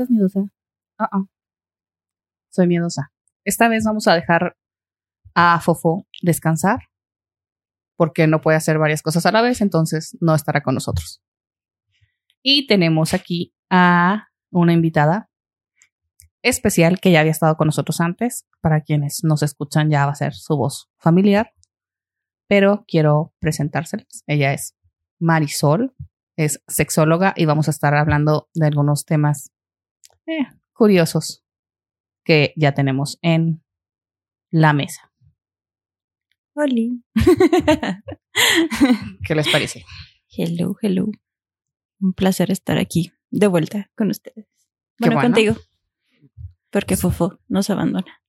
estás miedosa? Ah, ah. Soy miedosa. Esta vez vamos a dejar a Fofo descansar porque no puede hacer varias cosas a la vez, entonces no estará con nosotros. Y tenemos aquí a una invitada especial que ya había estado con nosotros antes. Para quienes nos escuchan ya va a ser su voz familiar, pero quiero presentárselas. Ella es Marisol, es sexóloga y vamos a estar hablando de algunos temas eh, curiosos que ya tenemos en la mesa. Hola. ¿Qué les parece? Hello, hello. Un placer estar aquí de vuelta con ustedes. Bueno, bueno. contigo. Porque Fofo nos abandona.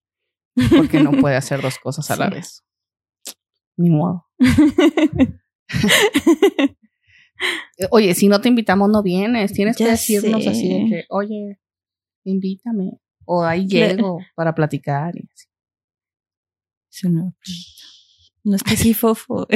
Porque no puede hacer dos cosas a la Sí. vez. Ni modo. Oye, si no te invitamos, no vienes. Tienes que decirnos sé. así de que, oye, invítame. O ahí Le- llego para platicar. y así. Es un nuevo proyecto. No es que sí, Fofo.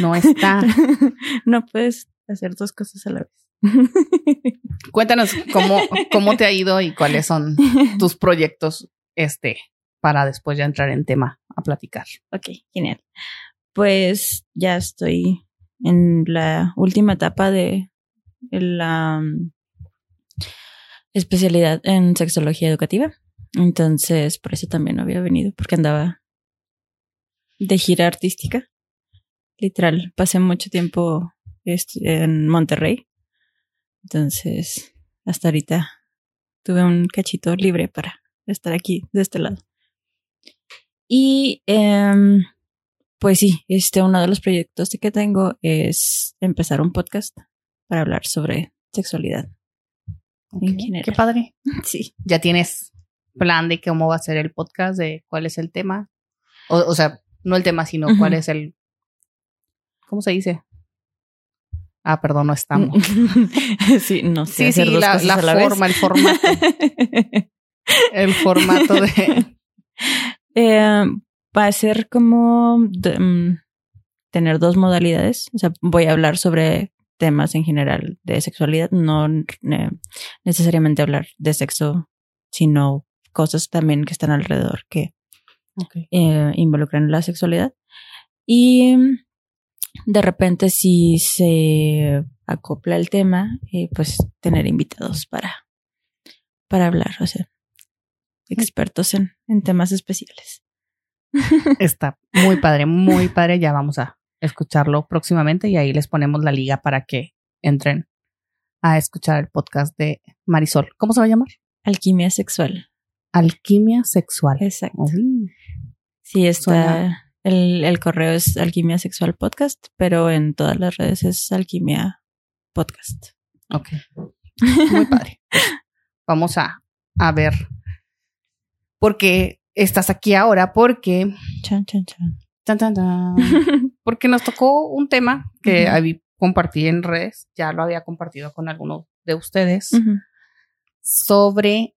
No está. no puedes hacer dos cosas a la vez. Cuéntanos cómo, cómo te ha ido y cuáles son tus proyectos este para después ya entrar en tema a platicar. Ok, genial. Pues ya estoy en la última etapa de la um, especialidad en sexología educativa. Entonces, por eso también no había venido, porque andaba de gira artística. Literal, pasé mucho tiempo en Monterrey. Entonces, hasta ahorita tuve un cachito libre para estar aquí de este lado. Y em, pues sí, este uno de los proyectos que tengo es empezar un podcast para hablar sobre sexualidad. En Ok, general. Qué padre. Sí. ¿Ya tienes plan de cómo va a ser el podcast, de cuál es el tema? O, o sea, no el tema, sino cuál es el... ¿Cómo se dice? Ah, perdón, no estamos. sí, no sé. Sí, sí, dos la, cosas la a la vez. forma, el formato. el formato de... Eh, va a ser como de- mm, tener dos modalidades. O sea, voy a hablar sobre temas en general de sexualidad, no eh, necesariamente hablar de sexo, sino cosas también que están alrededor que eh, involucran la sexualidad. Y de repente si se acopla el tema, eh, pues tener invitados para, para hablar, o sea, expertos en, en temas especiales. Está muy padre, muy padre. Ya vamos a escucharlo próximamente y ahí les ponemos la liga para que entren a escuchar el podcast de Marisol. ¿Cómo se va a llamar? Alquimia sexual. Alquimia sexual. Exacto. Uy, Sí, está. El, el correo es alquimia sexual podcast, pero en todas las redes es alquimia podcast. ok. Muy padre. Pues, vamos a, a ver por qué estás aquí ahora, porque Chan, chan, chan. Tan, tan, tan, porque nos tocó un tema que ahí compartí en redes, ya lo había compartido con algunos de ustedes, sobre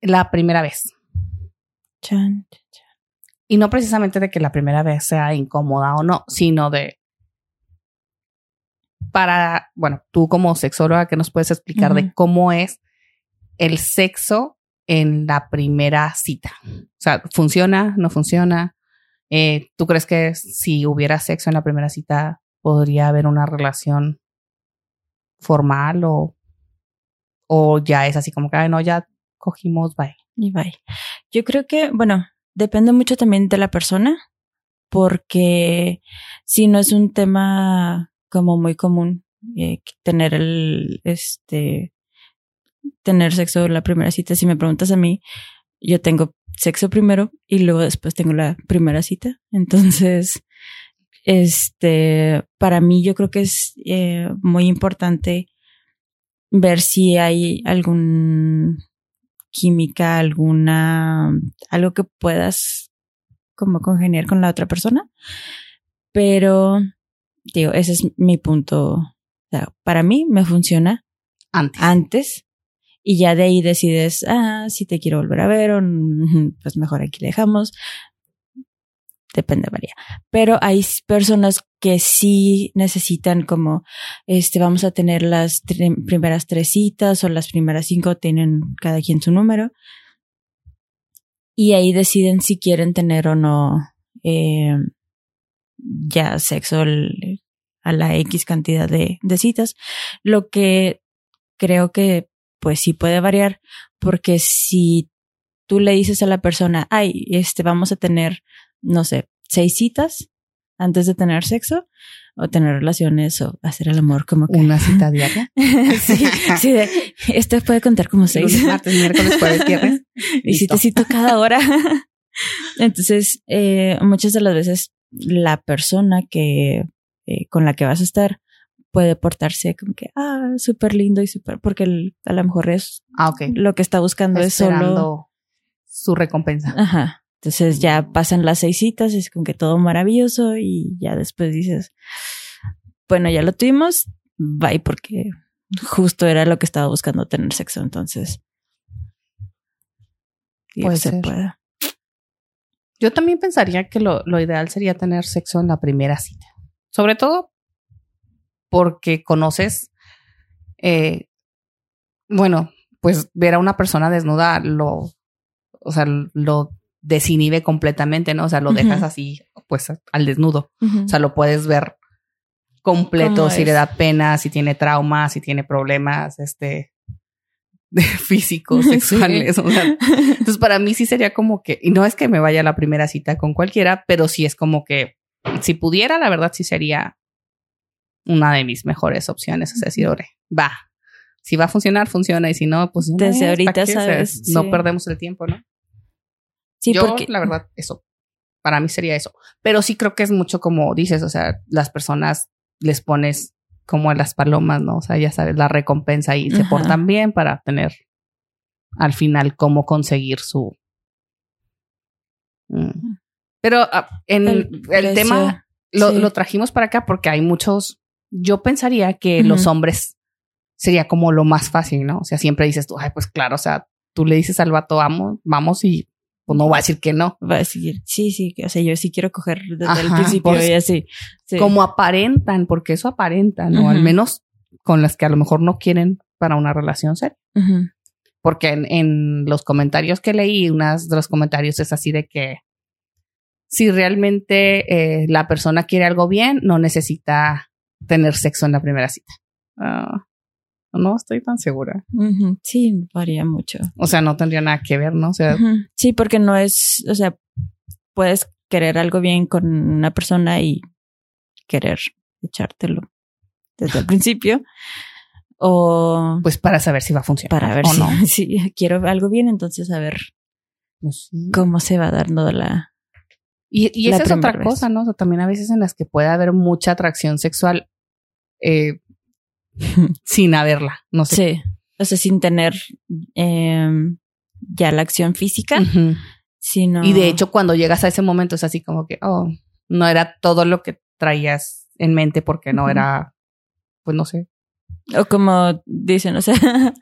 la primera vez. Chan, chan, chan. Y no precisamente de que la primera vez sea incómoda o no, sino de para, bueno, tú como sexóloga, que nos puedes explicar de cómo es el sexo en la primera cita? O sea, ¿funciona? ¿No funciona? Eh, ¿Tú crees que si hubiera sexo en la primera cita podría haber una relación formal o, o ya es así como que, ay, no, ya cogimos, bye? Y bye. Yo creo que, bueno, depende mucho también de la persona, porque si no es un tema como muy común eh, tener el, este, tener sexo en la primera cita. Si me preguntas a mí, yo tengo sexo primero y luego después tengo la primera cita. Entonces, este, para mí yo creo que es eh, muy importante ver si hay algún química, alguna, algo que puedas como congeniar con la otra persona. Pero, digo, ese es mi punto. O sea, para mí me funciona Antes. antes y ya de ahí decides, ah, si te quiero volver a ver o pues mejor aquí le dejamos. depende, varía. Pero hay personas que sí necesitan como, este, vamos a tener las primeras tres citas o las primeras cinco, tienen cada quien su número. Y ahí deciden si quieren tener o no eh, ya sexo a la X cantidad de citas. Lo que creo que pues sí puede variar porque si tú le dices a la persona, ay, este, vamos a tener, no sé, seis citas antes de tener sexo o tener relaciones o hacer el amor como que... Una cita diaria. sí, sí, este puede contar como seis. Lunes, martes, miércoles, jueves, viernes. y si te cito cada hora. Entonces, eh, muchas de las veces la persona que eh, con la que vas a estar puede portarse como que, ah, súper lindo y súper, porque a lo mejor es ah, okay. lo que está buscando es solo su recompensa. Ajá. Entonces ya pasan las seis citas, es como que todo maravilloso y ya después dices, bueno, ya lo tuvimos, bye, porque justo era lo que estaba buscando tener sexo, entonces. Puede se puede. Yo también pensaría que lo, lo ideal sería tener sexo en la primera cita. Sobre todo porque conoces, eh, bueno, pues ver a una persona desnuda lo, o sea, lo desinhibe completamente, ¿no? O sea, lo dejas así, pues al desnudo. O sea, lo puedes ver completo, si le da pena, si tiene traumas, si tiene problemas, este, físicos, sexuales. entonces, para mí sí sería como que, y no es que me vaya a la primera cita con cualquiera, pero sí es como que si pudiera, la verdad sí sería una de mis mejores opciones. O sea, decir, va. Si va a funcionar, funciona. Y si no, pues desde ahorita sabes. No perdemos el tiempo, ¿no? Sí, Yo, porque... la verdad, eso. Para mí sería eso. Pero sí creo que es mucho como dices, o sea, las personas les pones como a las palomas, ¿no? O sea, ya sabes, la recompensa y se portan bien para tener al final cómo conseguir su. Mm. Pero ah, en el, tema lo, lo, trajimos para acá porque hay muchos yo pensaría que los hombres sería como lo más fácil, ¿no? O sea, siempre dices tú, ay, pues claro, o sea, tú le dices al vato, vamos, vamos y pues no va a decir que no. Va a decir, sí, sí, o sea, yo sí quiero coger desde el principio y así. Como aparentan, porque eso aparentan, ¿no? Al menos con las que a lo mejor no quieren para una relación seria. Porque en, en, los comentarios que leí, unas de los comentarios es así de que si realmente eh, la persona quiere algo bien, no necesita tener sexo en la primera cita. Ah, no estoy tan segura. Sí, varía mucho. O sea, no tendría nada que ver, ¿no? O sea, sí, porque no es, o sea, puedes querer algo bien con una persona y querer echártelo desde el principio. O. Pues para saber si va a funcionar. Para ver si, no. si quiero algo bien, entonces a ver pues cómo se va dando la. Y, y esa es otra cosa, ¿no? O sea, también a veces en las que puede haber mucha atracción sexual eh, sin haberla, no sé. Sí, o sea, sin tener em, ya la acción física, sino... Y de hecho, cuando llegas a ese momento es así como que, oh, no era todo lo que traías en mente porque no era, pues no sé. O como dicen, o sea,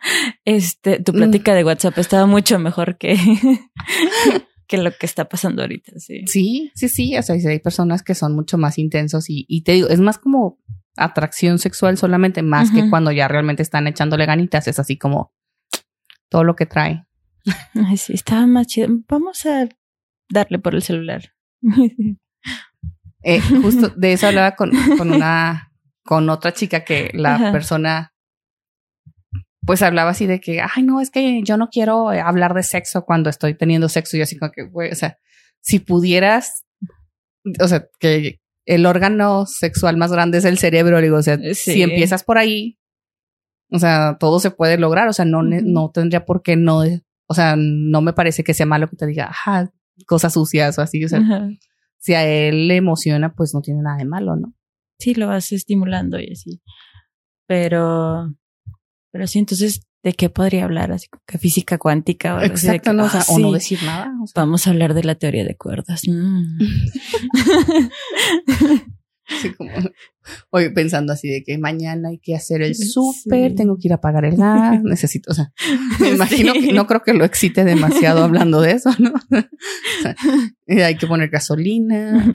este, tu plática de WhatsApp estaba mucho mejor que, que lo que está pasando ahorita, sí. Sí, sí, sí, o sea, hay personas que son mucho más intensos y, y te digo, es más como atracción sexual solamente, más que cuando ya realmente están echándole ganitas, es así como todo lo que trae. Ay, sí, estaba más chido. Vamos a darle por el celular. Eh, justo de eso hablaba con, con una, con otra chica que la persona pues hablaba así de que, ay, no, es que yo no quiero hablar de sexo cuando estoy teniendo sexo. Y así como que, güey, o sea, si pudieras, o sea, que el órgano sexual más grande es el cerebro, digo, o sea, eh, si empiezas por ahí, o sea, todo se puede lograr, o sea, no, no tendría por qué no, o sea, no me parece que sea malo que te diga, ajá, cosas sucias o así, o sea, si a él le emociona, pues no tiene nada de malo, ¿no? Sí, lo vas estimulando y así. Pero, pero sí, entonces ¿de qué podría hablar? Así que física cuántica o, Exacto, no, o, no decir nada. Vamos a hablar de la teoría de cuerdas. Mm. sí, como Hoy pensando así de que mañana hay que hacer el súper, tengo que ir a pagar el gas, necesito, o sea, me imagino que no creo que lo excite demasiado hablando de eso, ¿no? hay que poner gasolina,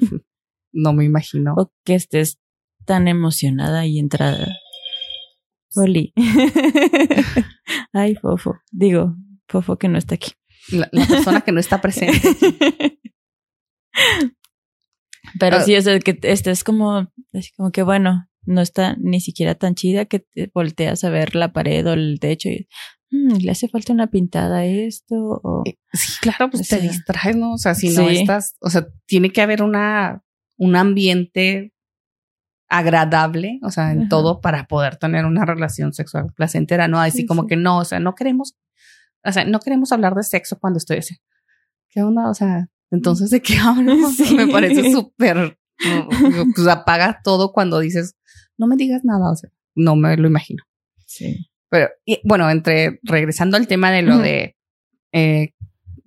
no me imagino. O que estés tan emocionada y entrada. Oli. Ay, Fofo. Digo, Fofo que no está aquí. La, persona que no está presente. Pero ah. sí, es que este es como, así como que bueno, no está ni siquiera tan chida que te volteas a ver la pared o el techo y mm, le hace falta una pintada a esto. O, eh, sí, claro, pues te distraes, ¿no? O sea, si no estás, o sea, tiene que haber una, un ambiente agradable, o sea, en todo para poder tener una relación sexual placentera, no así como que no, o sea, no queremos, o sea, no queremos hablar de sexo cuando estoy así. ¿Qué onda? O sea, entonces de qué hablo? Me parece súper, pues apaga todo cuando dices, no me digas nada, o sea, no me lo imagino. Sí. Pero, bueno, entre, regresando al tema de lo de eh,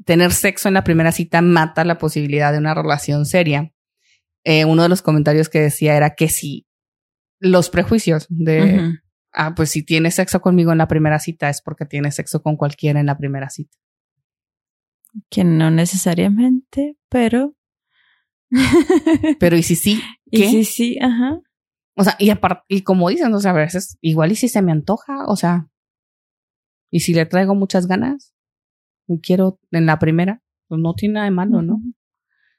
tener sexo en la primera cita mata la posibilidad de una relación seria eh, uno de los comentarios que decía era que si los prejuicios de, ah, pues si tienes sexo conmigo en la primera cita es porque tienes sexo con cualquiera en la primera cita. Que no necesariamente, pero. pero y si sí, ¿qué? Y si sí, ajá. O sea, y aparte, y como dicen, o sea, a veces igual y si se me antoja, o sea, y si le traigo muchas ganas y quiero en la primera, pues no tiene nada de malo, ¿no?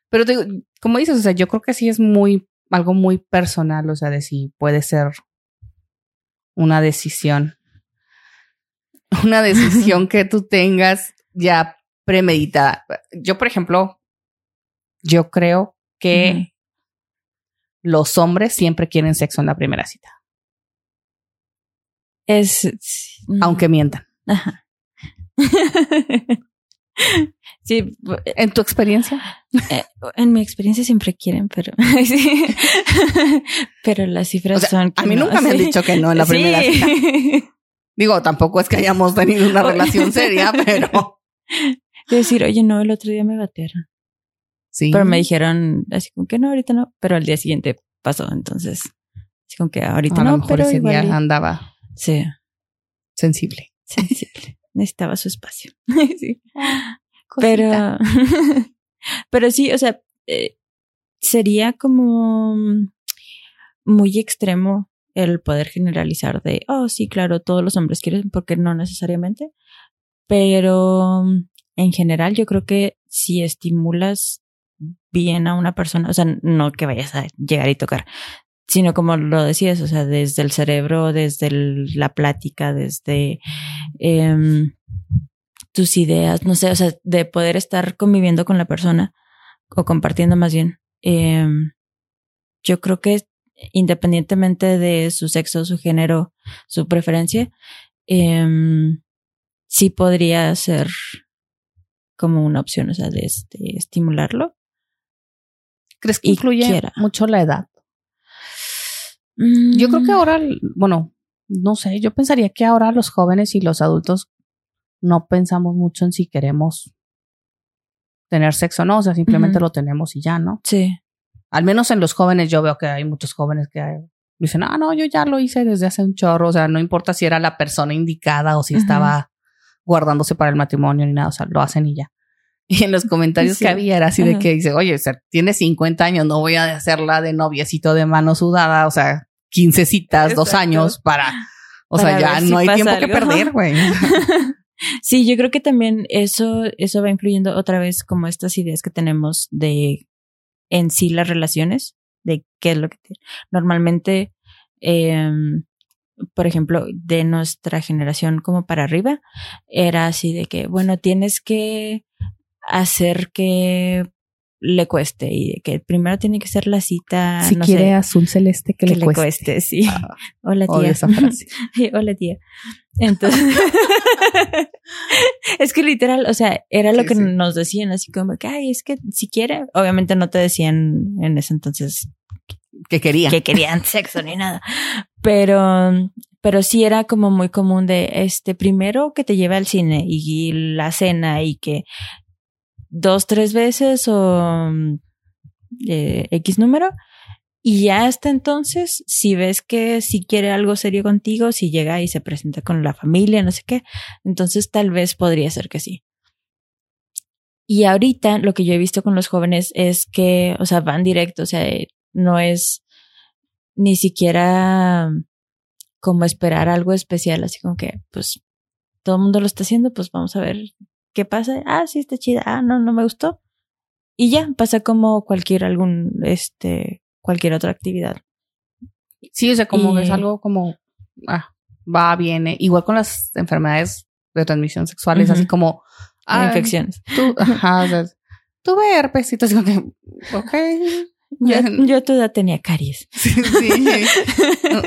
Pero te, como dices, o sea, yo creo que sí es muy, algo muy personal, o sea, de si puede ser una decisión, una decisión que tú tengas ya premeditada. Yo, por ejemplo, yo creo que los hombres siempre quieren sexo en la primera cita. Es. Aunque mientan. Ajá. Sí, ¿en tu experiencia? Eh, en mi experiencia siempre quieren, pero pero las cifras son. a mí nunca me han dicho que no en la primera cita. Digo, tampoco es que hayamos tenido una relación seria, pero. decir, oye, no, el otro día me batearon. Sí. Pero me dijeron así como que no, ahorita no, pero al día siguiente pasó, entonces. Así como que ahorita no, pero ese día andaba. Sí. Sensible. Sensible necesitaba su espacio. sí. pero, pero sí, o sea, eh, sería como muy extremo el poder generalizar de, oh, sí, claro, todos los hombres quieren, porque no necesariamente. Pero en general, yo creo que si estimulas bien a una persona, o sea, no que vayas a llegar y tocar, sino como lo decías, o sea, desde el cerebro, desde la plática, desde em, tus ideas, no sé, o sea, de poder estar conviviendo con la persona o compartiendo más bien. Em, yo creo que independientemente de su sexo, su género, su preferencia, em, sí podría ser como una opción, o sea, de, estimularlo. ¿Crees que incluye mucho la edad? Yo creo que mm. ahora, bueno, no sé, yo pensaría que ahora los jóvenes y los adultos no pensamos mucho en si queremos tener sexo o no, o sea, simplemente lo tenemos y ya, ¿no? Sí. Al menos en los jóvenes yo veo que hay muchos jóvenes que dicen, ah, no, yo ya lo hice desde hace un chorro, o sea, no importa si era la persona indicada o si estaba guardándose para el matrimonio ni nada, o sea, lo hacen y ya. Y en los comentarios que había era así de que dice, oye, o sea, tiene 50 años, no voy a hacerla de noviecito de mano sudada, o sea, 15 citas, dos años para, o sea, ya no hay tiempo que perder, güey. sí, yo creo que también eso, eso va influyendo otra vez como estas ideas que tenemos de en sí las relaciones, de qué es lo que normalmente, eh, por ejemplo, de nuestra generación como para arriba, era así de que, bueno, tienes que hacer que le cueste y que primero tiene que ser la cita. Si quiere azul celeste que, le, cueste. sí. Ah, Hola tía. Hola tía. Entonces, es que literal, o sea, era lo que nos decían, así como que, ay, es que si quiere, obviamente no te decían en ese entonces que querían. Que querían sexo ni nada. Pero, pero sí era como muy común de este primero que te lleve al cine y la cena y que dos, tres veces o mm, eh, X número Y ya hasta entonces, si ves que si quiere algo serio contigo, si llega y se presenta con la familia, no sé qué, entonces tal vez podría ser que sí. Y ahorita lo que yo he visto con los jóvenes es que, o sea, van directo, o sea, no es ni siquiera como esperar algo especial, así como que, pues, todo el mundo lo está haciendo, pues vamos a ver pasa. Ah, sí, está chida. Ah, no, no me gustó. Y ya, pasa como cualquier algún, este, cualquier otra actividad. Sí, o sea, como es algo como, ah, va, viene. Igual con las enfermedades de transmisión sexual, es así como, ah, infecciones. Tú, ajá, o sea, tuve herpes y tú digo que, ok. Yo, yo toda tenía caries. Sí,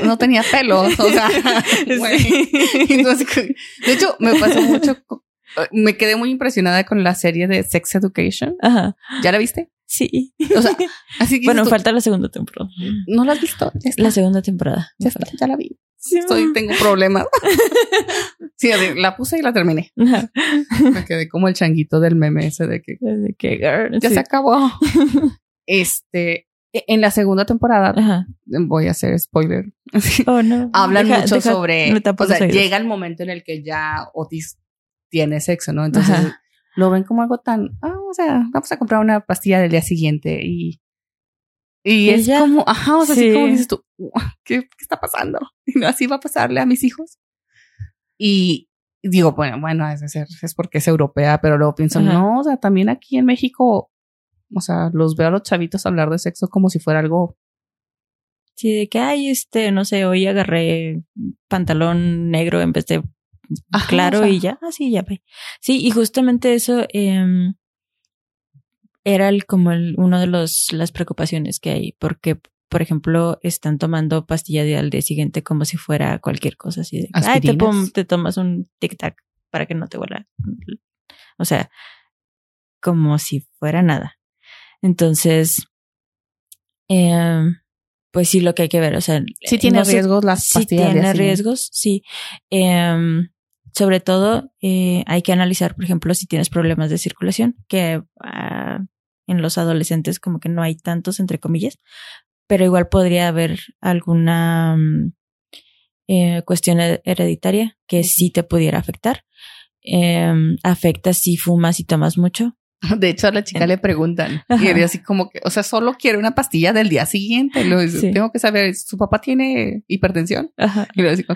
No, tenía pelos, o sea, de hecho, me pasó mucho, me quedé muy impresionada con la serie de Sex Education. Ajá. ¿Ya la viste? Sí. O sea, así que. Bueno, falta la segunda temporada. ¿No la has visto? La segunda temporada. Ya, ya la vi. Sí, tengo problemas. sí, la puse y la terminé. Me quedé como el changuito del meme ese de que, ya se acabó. este, e, en la segunda temporada, voy a hacer spoiler. Oh, no. Hablan mucho sobre, o sea, llega el momento en el que ya Otis tiene sexo, ¿no? Entonces lo ven como algo tan, ah, o sea, vamos a comprar una pastilla del día siguiente y y, es como, ajá, o sea, así como dices tú, ¿qué, ¿qué, está pasando? Y así va a pasarle a mis hijos. Y digo, bueno, bueno, es, es porque es europea, pero luego pienso, no, o sea, también aquí en México, o sea, los veo a los chavitos hablar de sexo como si fuera algo. Sí, de que, ay, este, no sé, hoy agarré pantalón negro en vez de claro y ya, así ya, Sí, y justamente eso, eh, era el, como el, uno de los, las preocupaciones que hay, porque, por ejemplo, están tomando pastilla de al día siguiente como si fuera cualquier cosa así de, ay, te, te, tomas un tic-tac para que no te huela. O sea, como si fuera nada. Entonces, eh, pues sí, lo que hay que ver, o sea, sí tiene riesgos las pastillas. Sí tiene riesgos, sí. Eh, sobre todo, eh, hay que analizar, por ejemplo, si tienes problemas de circulación, que uh, en los adolescentes como que no hay tantos, entre comillas, pero igual podría haber alguna mm, eh, cuestión hereditaria que sí te pudiera afectar. Eh, afecta si fumas y tomas mucho. De hecho, a la chica le preguntan, y así como que, o sea, solo quiere una pastilla del día siguiente. Lo, Tengo que saber, ¿su papá tiene hipertensión? Y le digo,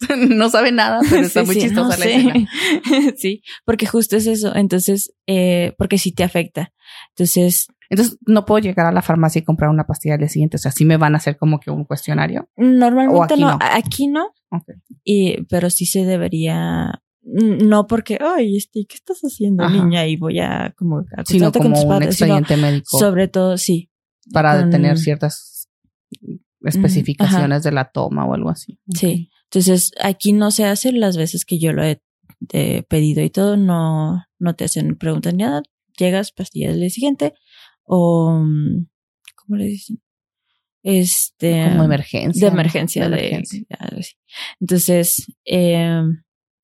no sabe nada, pero está muy chistosa la escena. sí, porque justo es eso. Entonces, eh, porque sí te afecta. Entonces. Entonces, no puedo llegar a la farmacia y comprar una pastilla al día siguiente. O sea, sí me van a hacer como que un cuestionario. Normalmente no? Aquí no. Y, pero sí se debería. No porque, ay, este, ¿qué estás haciendo, niña? Y voy a como sino como un expediente médico. Sobre todo, sí. Para tener ciertas especificaciones de la toma o algo así. Sí. Entonces, aquí no se hace las veces que yo lo he, pedido y todo, no, no te hacen preguntas ni nada. Llegas, pastillas del día siguiente o, mm, ¿cómo le dicen? Este. Como emergencia. De emergencia, de, Entonces, eh,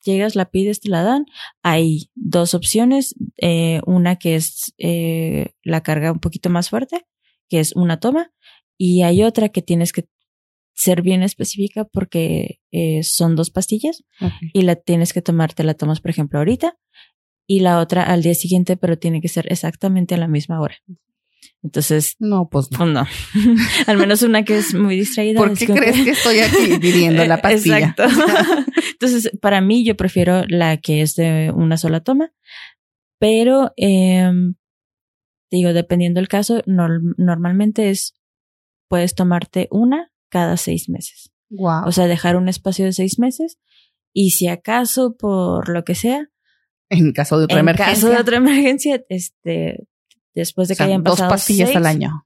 llegas, la pides, te la dan. Hay dos opciones. Eh, una que es eh, la carga un poquito más fuerte, que es una toma. Y hay otra que tienes que ser bien específica porque eh, son dos pastillas y la tienes que tomar, te la tomas, por ejemplo, ahorita y la otra al día siguiente, pero tiene que ser exactamente a la misma hora. Entonces, no, pues no. no. al menos una que es muy distraída. ¿Por qué crees que... estoy aquí pidiendo la pastilla? Exacto. Entonces, para mí, yo prefiero la que es de una sola toma, pero eh, digo, dependiendo del caso, normalmente es puedes tomarte una cada seis meses. Wow. O sea, dejar un espacio de seis meses y si acaso, por lo que sea. En caso de otra emergencia. En caso de otra emergencia, este, después de que hayan pasado. Dos pastillas al año.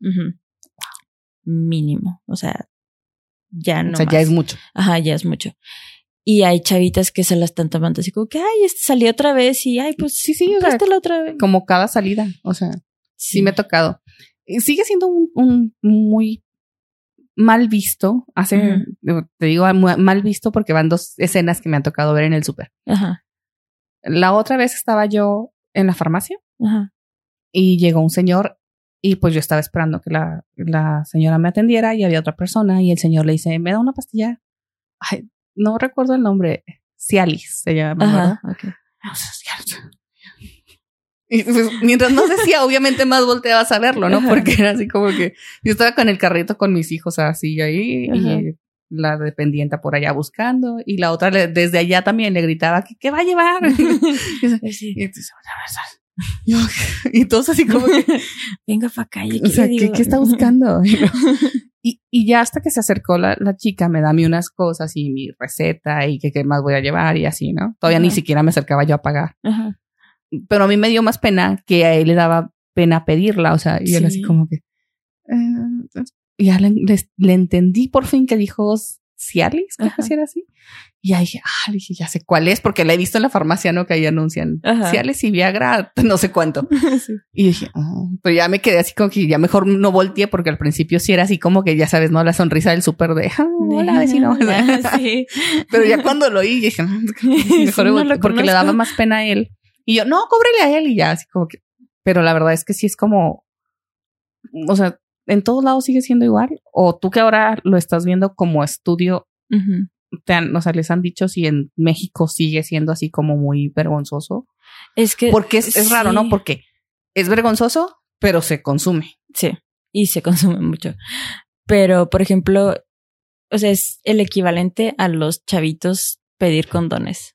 Mínimo. O sea, ya no. O sea, ya es mucho. Ajá, ya es mucho. Y hay chavitas que se la están tomando así como que, ay, este salió otra vez y, ay, pues sí, sí, la otra vez. Como cada salida. O sea, sí, me ha tocado. Sigue siendo un, un muy mal visto, hace, te digo mal visto porque van dos escenas que me han tocado ver en el súper. La otra vez estaba yo en la farmacia y llegó un señor Y pues yo estaba esperando que la, la señora me atendiera y había otra persona y el señor le dice, me da una pastilla. Ay, no recuerdo el nombre. Cialis se llama. Y pues, mientras más decía, obviamente más volteabas a verlo, ¿no? Ajá. Porque era así como que yo estaba con el carrito con mis hijos así ahí Ajá. y la dependiente por allá buscando y la otra le- desde allá también le gritaba que qué va a llevar. y, Sí. entonces, yo, y todos así como que, Venga para acá. ¿y o sea, ¿qué, qué está buscando? Y, y ya hasta que se acercó la, la chica, me da a mí unas cosas y mi receta y que qué más voy a llevar y así, ¿no? Todavía ni siquiera me acercaba yo a pagar. Ajá. Pero a mí me dio más pena que a él le daba pena pedirla, o sea, y él así Sí. como que... eh, y ya le, le- le entendí por fin que dijo Cialis, creo que sí era así. Y ya dije, ah, dije, ya sé cuál es, porque la he visto en la farmacia, ¿no? Que ahí anuncian Ajá. Cialis y Viagra, no sé cuánto. Sí. Y dije, ah, pero ya me quedé así como que ya mejor no volteé porque al principio sí era así como que ya sabes, ¿no? La sonrisa del súper de, ah, hola vecino. Sí. pero ya cuando lo oí dije, "Ah, Sí, mejor no me lo volteé", porque le daba más pena a él. Y yo, no, cóbrele a él y ya, así como que, pero la verdad es que sí es como, o sea, en todos lados sigue siendo igual. O tú que ahora lo estás viendo como estudio, te han, o sea, les han dicho si en México sigue siendo así como muy vergonzoso. Es que. Porque es, es raro, ¿no? Porque es vergonzoso, pero se consume. Sí, y se consume mucho. Pero, por ejemplo, o sea, es el equivalente a los chavitos pedir condones.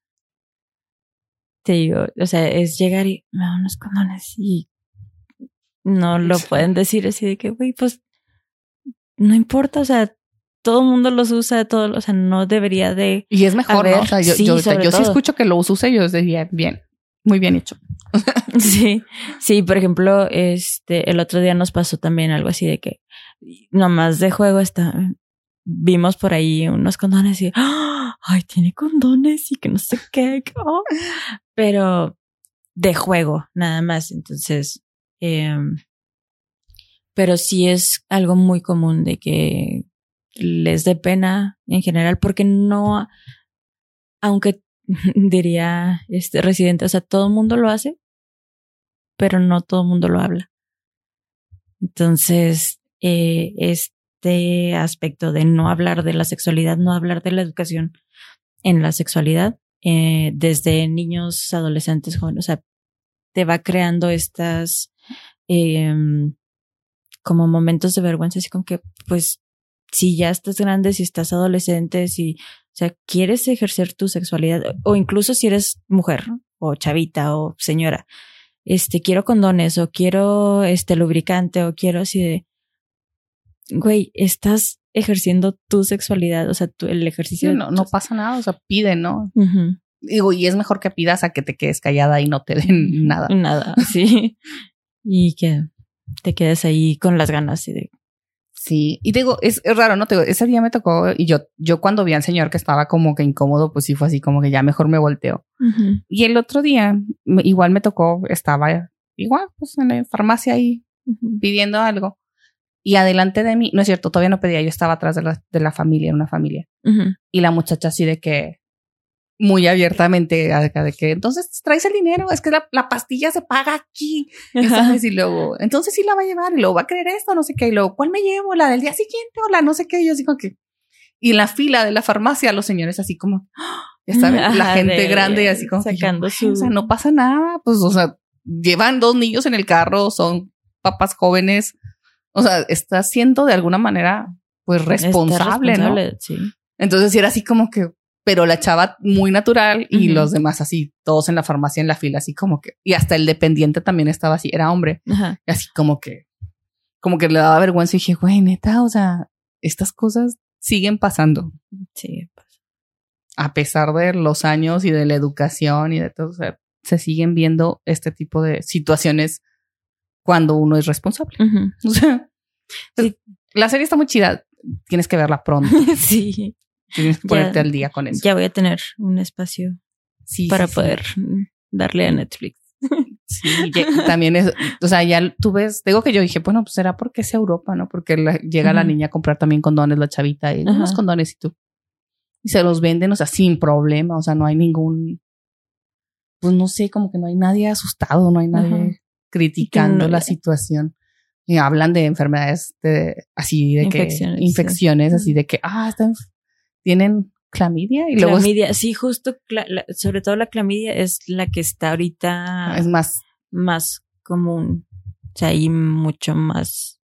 Te digo, o sea, es llegar y me da unos condones y no lo pueden decir así de que, güey, pues no importa, o sea, todo el mundo los usa, todo, o sea, no debería de. Y es mejor, ¿no? O sea, yo, sí, yo, yo sí escucho que lo use y yo diría, bien, muy bien hecho. Sí, sí, por ejemplo, este, el otro día nos pasó también algo así de que nomás de juego está, vimos por ahí unos condones y, ¡ah! Ay, tiene condones y que no sé qué, oh". pero de juego, nada más. Entonces, em, pero sí es algo muy común de que les dé pena en general porque no, aunque diría este residente, o sea, todo el mundo lo hace, pero no todo el mundo lo habla. Entonces, eh, este aspecto de no hablar de la sexualidad, no hablar de la educación en la sexualidad, eh, desde niños, adolescentes, jóvenes, o sea, te va creando estas em, como momentos de vergüenza, así como que, pues, si ya estás grande, si estás adolescente, si, o sea, quieres ejercer tu sexualidad, o incluso si eres mujer, o chavita, o señora, este, quiero condones, o quiero este lubricante, o quiero así de, güey, estás ejerciendo tu sexualidad, o sea, tu, el ejercicio. no, pasa nada, o sea, pide, ¿no? Digo, y es mejor que pidas a que te quedes callada y no te den nada. Nada, sí. y que te quedes ahí con las ganas y de, Sí, y te digo, es, es raro, ¿no? Te digo, ese día me tocó y yo, yo cuando vi al señor que estaba como que incómodo, pues sí fue así como que ya mejor me volteo. Y el otro día, me- igual me tocó, estaba igual, pues en la farmacia ahí pidiendo algo. Y adelante de mí, no es cierto, todavía no pedía, yo estaba atrás de la, de la familia, en una familia. Y la muchacha así de que, muy abiertamente, de que, entonces traes el dinero, es que la, la pastilla se paga aquí. Y, ¿sabes? Y luego, entonces sí la va a llevar y luego va a creer esto, no sé qué. Y luego, ¿cuál me llevo? ¿La del día siguiente o la no sé qué? Y yo como que, y en la fila de la farmacia, los señores así como, ¡ah! ya saben, la gente de- grande y así como yo, sacando "Ay, su- O sea, no pasa nada, pues, o sea, llevan dos niños en el carro, son papás jóvenes. O sea, está siendo de alguna manera, pues, responsable, ¿no? Sí. Entonces sí era así como que, pero la chava muy natural y los demás así, todos en la farmacia en la fila, así como que, y hasta el dependiente también estaba así, era hombre, Ajá. así como que, como que le daba vergüenza y dije, güey, neta, o sea, estas cosas siguen pasando Sí. pues. a pesar de los años y de la educación y de todo, o sea, se siguen viendo este tipo de situaciones cuando uno es responsable. Ujú. O sea, Sí. la serie está muy chida, tienes que verla pronto, sí. tienes que Ya- ponerte al día con eso. Ya voy a tener un espacio Sí, para sí, poder darle a Netflix. Sí, ya- también es, o sea, ya tú ves, digo que yo dije, bueno, pues será porque es Europa, ¿no? Porque la- llega la niña a comprar también condones, la chavita, y unos condones y tú. Y se los venden, o sea, sin problema, o sea, no hay ningún, pues no sé, como que no hay nadie asustado, no hay nadie. Criticando no- la situación. Y hablan de enfermedades de, así de Infecciones, que sí. infecciones, así de que, ah, están, tienen clamidia y luego clamidia, sí, justo, la- sobre todo la clamidia es la que está ahorita es más, más común. O sea, hay mucho más,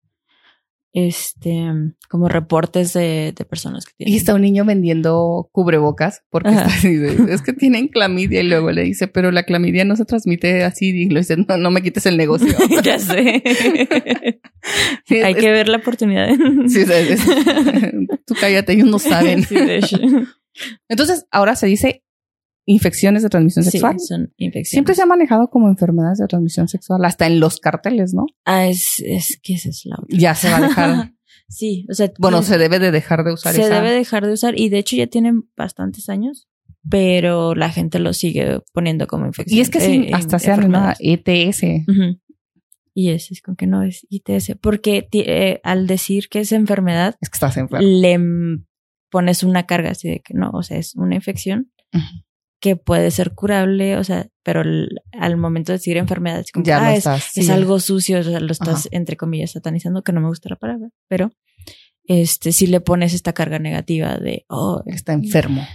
este, como reportes de, de personas que tienen. y está un niño vendiendo cubrebocas porque Ajá. está así de, es que tienen clamidia y luego le dice, pero la clamidia no se transmite así y le dice, no, no me quites el negocio. ya sé. Sí, es- hay que ver la oportunidad. Sí, es- tú cállate, ellos no saben. Sí, de hecho. Entonces, ahora se dice infecciones de transmisión Sí, sexual. son infecciones. Siempre se ha manejado como enfermedades de transmisión sexual, hasta en los carteles, ¿no? Ah, es, es que esa es la otra. Ya se va a dejar. sí, o sea, bueno, tiene- se debe de dejar de usar se esa. debe dejar de usar y de hecho ya tienen bastantes años, pero la gente lo sigue poniendo como infección. y es que sí, eh, hasta se llama. ETS. Ujú. Y ese es con que no es ITS, porque eh, al decir que es enfermedad, Es que estás enfermo. le pones una carga así de que no, o sea, es una infección Ujú. Que puede ser curable, o sea, pero al momento de decir enfermedad es como, Ya ah, es, estás. es algo sucio, o sea, lo estás Ajá. entre comillas satanizando, que no me gusta la palabra, pero este si le pones esta carga negativa de, oh, Está enfermo.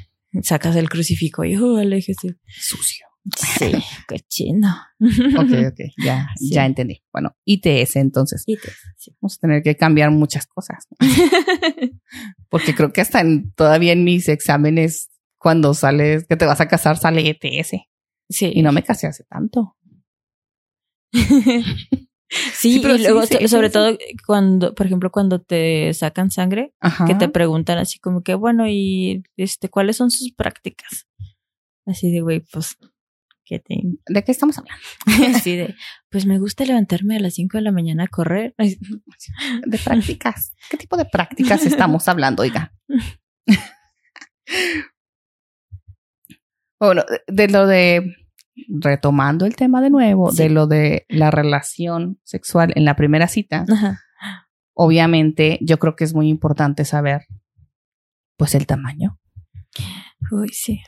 sacas el crucifijo y, oh, aléjese. Sucio. Sí, cochino. Ok, ok. Ya, Sí. ya entendí. Bueno, ITS, entonces. ITS, sí. Vamos a tener que cambiar muchas cosas. Porque creo que hasta en- todavía en mis exámenes, cuando sales, que te vas a casar, sale ETS. Sí. Y no me casé hace tanto. Sí, pero y sí, luego, sí, sobre sí. todo cuando, por ejemplo, cuando te sacan sangre, Ajá. que te preguntan así como que, bueno, y este, ¿cuáles son sus prácticas? Así de, güey, pues, ¿qué te...? ¿De qué estamos hablando? Así de, pues me gusta levantarme a las 5 de la mañana a correr. De prácticas. ¿Qué tipo de prácticas estamos hablando, oiga? Bueno, de- lo de retomando el tema de nuevo, Sí. de lo de la relación sexual en la primera cita, Ajá. obviamente yo creo que es muy importante saber pues el tamaño. Uy, sí.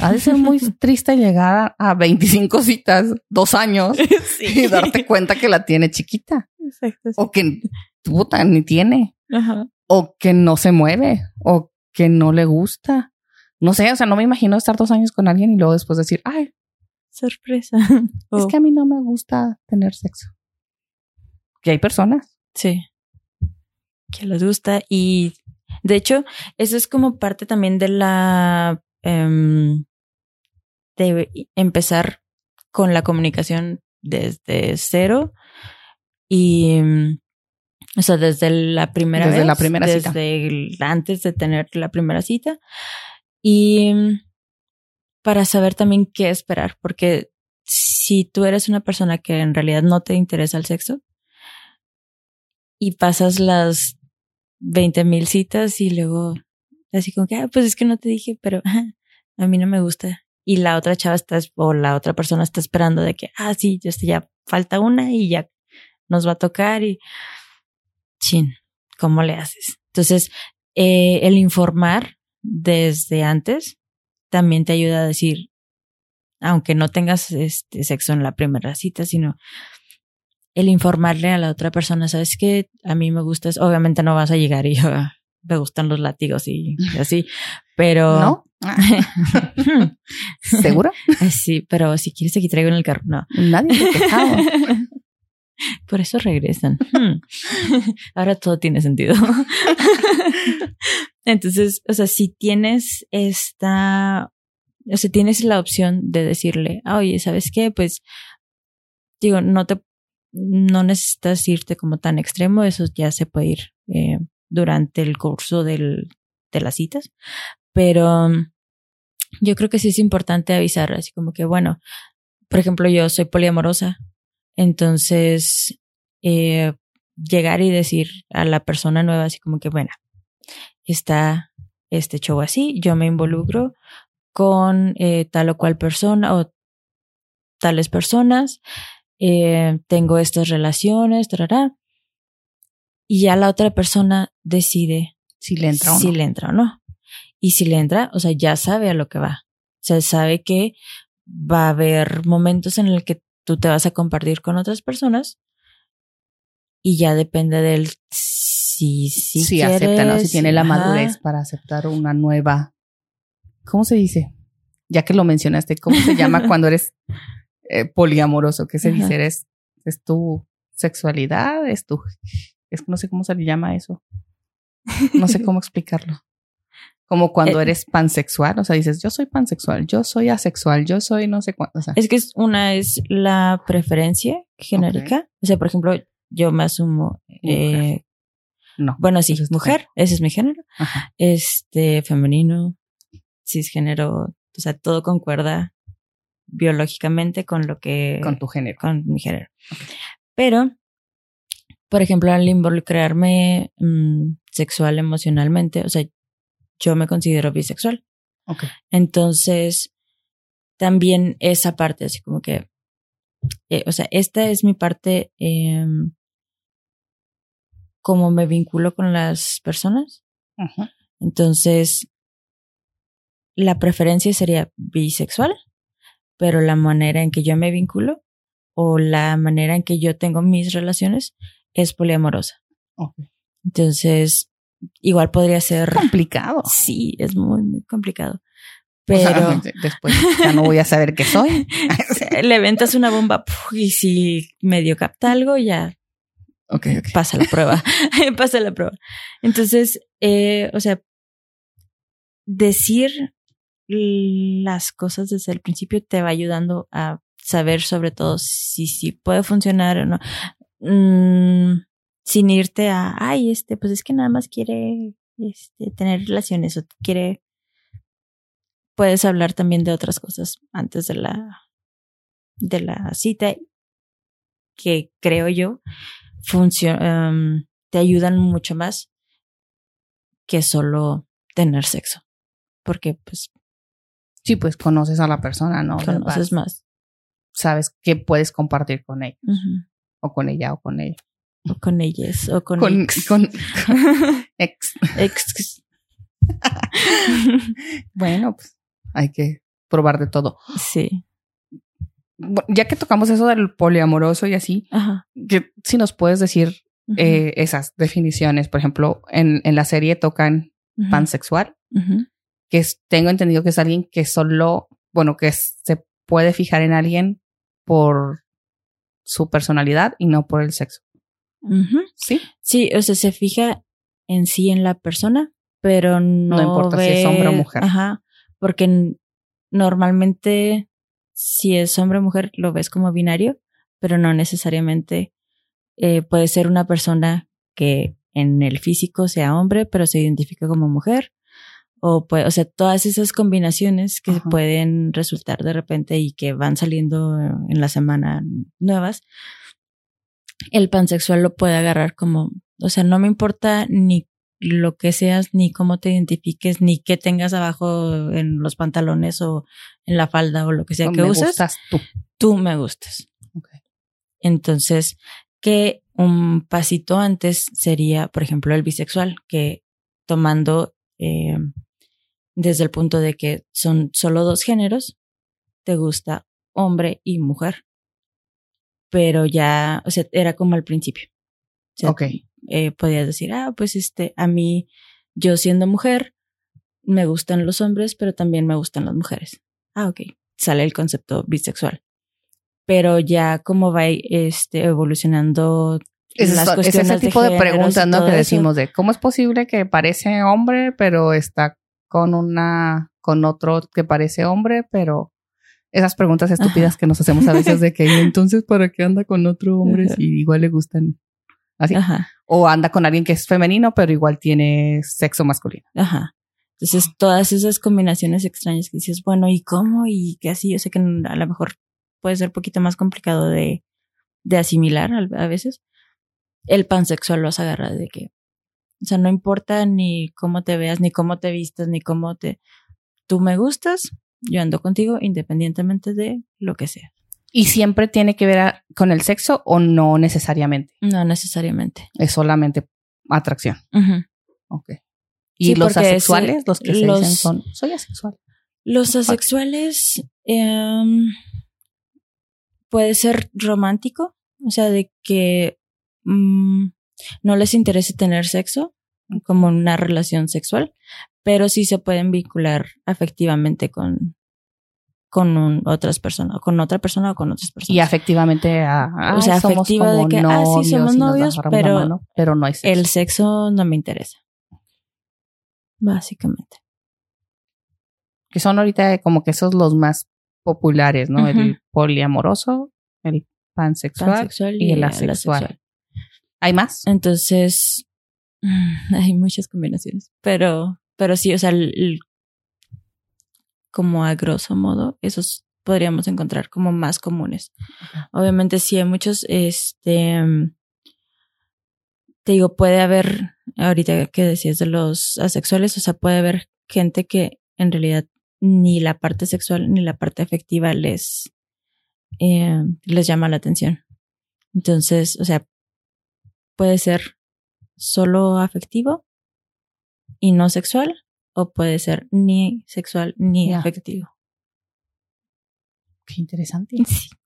Ha de ser muy triste llegar a 25 citas, dos años, y darte cuenta que la tiene chiquita Exacto. sí. o que puta ni tiene. Ajá. o que no se mueve o que no le gusta. No sé, o sea, no me imagino estar dos años con alguien y luego después decir, ay, Sorpresa. es Oh, que a mí no me gusta tener sexo. Que hay personas. Sí. Que les gusta. Y de hecho, eso es como parte también de la. em, de empezar con la comunicación desde cero. Y. O sea, desde la primera Desde vez. la primera cita. Desde el- antes de tener la primera cita. Y em, para saber también qué esperar. Porque si tú eres una persona que en realidad no te interesa el sexo, y pasas las 20 mil citas y luego así como que, ah, pues es que no te dije, pero a mí no me gusta. Y la otra chava está, o la otra persona está esperando de que, ah, sí, ya, ya falta una y ya nos va a tocar y, chin, ¿cómo le haces? Entonces, eh, el informar desde antes también te ayuda a decir, aunque no tengas este sexo en la primera cita, sino el informarle a la otra persona, sabes que a mí me gusta, obviamente no vas a llegar y "Ah, me gustan los látigos y, y así, pero ¿No? ¿Seguro? sí, pero si quieres aquí traigo en el carro, no. Nadie. Por eso regresan. Hmm. Ahora todo tiene sentido. Entonces, o sea, si tienes esta, o sea, tienes la opción de decirle, "Ah, oye, ¿sabes qué? Pues, digo, no te, no necesitas irte como tan extremo, eso ya se puede ir eh, durante el curso del, de las citas, pero um, yo creo que sí es importante avisar, así como que, bueno, por ejemplo, yo soy poliamorosa, entonces, eh, llegar y decir a la persona nueva así como que, bueno, está este show así, yo me involucro con eh, tal o cual persona o tales personas, eh, tengo estas relaciones, tarará, y ya la otra persona decide Si le entra o si no. le entra o no. Y si le entra, o sea, ya sabe a lo que va. O sea, sabe que va a haber momentos en el que tú te vas a compartir con otras personas y ya depende del si, si, si acepta, ¿no? Si tiene la madurez para aceptar una nueva. ¿Cómo se dice? Ya que lo mencionaste, ¿cómo se llama cuando eres eh, poliamoroso? ¿Qué se dice? ¿Eres, ¿Es tu sexualidad? ¿Es tu.? Es, no sé cómo se le llama eso. No sé cómo explicarlo. Como cuando eh, eres pansexual, o sea, dices, yo soy pansexual, yo soy asexual, yo soy no sé cuánto. es que es, una es la preferencia genérica. O sea, por ejemplo, yo me asumo. Eh, no. Bueno, sí, es mujer, ese es mi género. Este, femenino, cisgénero, o sea, todo concuerda biológicamente con lo que. Con tu género. Con mi género. Pero, por ejemplo, al involucrarme mm, sexual emocionalmente, o sea, yo me considero bisexual. Okay. Entonces, también esa parte, así como que, eh, o sea, esta es mi parte, eh, como me vinculo con las personas. Entonces, la preferencia sería bisexual, pero la manera en que yo me vinculo o la manera en que yo tengo mis relaciones es poliamorosa. Entonces, igual podría ser complicado. Sí, es muy, muy complicado. Pero después ya no voy a saber qué soy. Le ventas una bomba y si medio capta algo, ya okay, pasa la prueba. pasa la prueba. Entonces, eh, o sea, decir las cosas desde el principio te va ayudando a saber sobre todo si, si puede funcionar o no. Mm, sin irte a, ay, este, pues es que nada más quiere este, tener relaciones o quiere, puedes hablar también de otras cosas antes de la, de la cita que creo yo em, te ayudan mucho más que solo tener sexo. Porque pues... Sí, pues conoces a la persona, ¿no? Conoces más. Sabes qué puedes compartir con él. O con ella o con él. O con ellas, o con, con ex. Con, ex. ex. bueno, pues hay que probar de todo. Sí. Ya que tocamos eso del poliamoroso y así, que si nos puedes decir eh, esas definiciones, por ejemplo, en, en la serie tocan pansexual, que es, tengo entendido que es alguien que solo, bueno, que se puede fijar en alguien por su personalidad y no por el sexo. Sí. Sí, o sea, se fija en sí en la persona, pero no, no importa si es hombre o mujer. Ajá, porque normalmente si es hombre o mujer lo ves como binario, pero no necesariamente eh, puede ser una persona que en el físico sea hombre, pero se identifica como mujer. O, puede, o sea, todas esas combinaciones que pueden resultar de repente y que van saliendo en la semana nuevas, el pansexual lo puede agarrar como, o sea, no me importa ni lo que seas, ni cómo te identifiques, ni qué tengas abajo en los pantalones o en la falda o lo que sea que uses. tú. Tú me gustas. Entonces, que un pasito antes sería, por ejemplo, el bisexual, que tomando eh, desde el punto de que son solo dos géneros, te gusta hombre y mujer pero ya, o sea, era como al principio. ok. Eh, podías decir, ah, pues este, a mí, yo siendo mujer, me gustan los hombres, pero también me gustan las mujeres. Ah, ok. Sale el concepto bisexual. Pero ya como va este, evolucionando es, las cuestiones ese tipo de, preguntas, ¿no? Que decimos de cómo es posible que parece hombre, pero está con una, con otro que parece hombre, pero esas preguntas estúpidas que nos hacemos a veces de que entonces para qué anda con otro hombre si igual le gustan así o anda con alguien que es femenino pero igual tiene sexo masculino. Ajá. Entonces todas esas combinaciones extrañas que dices, bueno, ¿y cómo? Y que así, yo sé que a lo mejor puede ser un poquito más complicado de, de asimilar a veces. El pansexual lo vas a agarrar de que, o sea, no importa ni cómo te veas, ni cómo te vistas, ni cómo te, tú me gustas, yo ando contigo independientemente de lo que sea. ¿Y siempre tiene que ver con el sexo o no necesariamente? No necesariamente. Es solamente atracción. Ok. ¿Y los asexuales? los que se dicen son, soy asexual. Los asexuales em, puede ser romántico, o sea, de que mm, no les interese tener sexo como una relación sexual, pero sí se pueden vincular afectivamente con con otras personas, con otra persona o con otras personas. Y afectivamente, a, o sea, afectiva de que, ah, sí, somos novios, pero, pero no hay sexo. el sexo no me interesa. Básicamente. Que son ahorita como que esos los más populares, ¿no? El poliamoroso, el pansexual, y, el asexual. ¿Hay más? Entonces, hay muchas combinaciones, pero, pero sí, o sea, como a grosso modo, esos podríamos encontrar como más comunes. Obviamente sí hay muchos, este, te digo, puede haber, ahorita que decías de los asexuales, o sea, puede haber gente que en realidad ni la parte sexual ni la parte afectiva les, eh, les llama la atención. Entonces, o sea, puede ser solo afectivo y no sexual, o puede ser ni sexual ni afectivo. Qué interesante.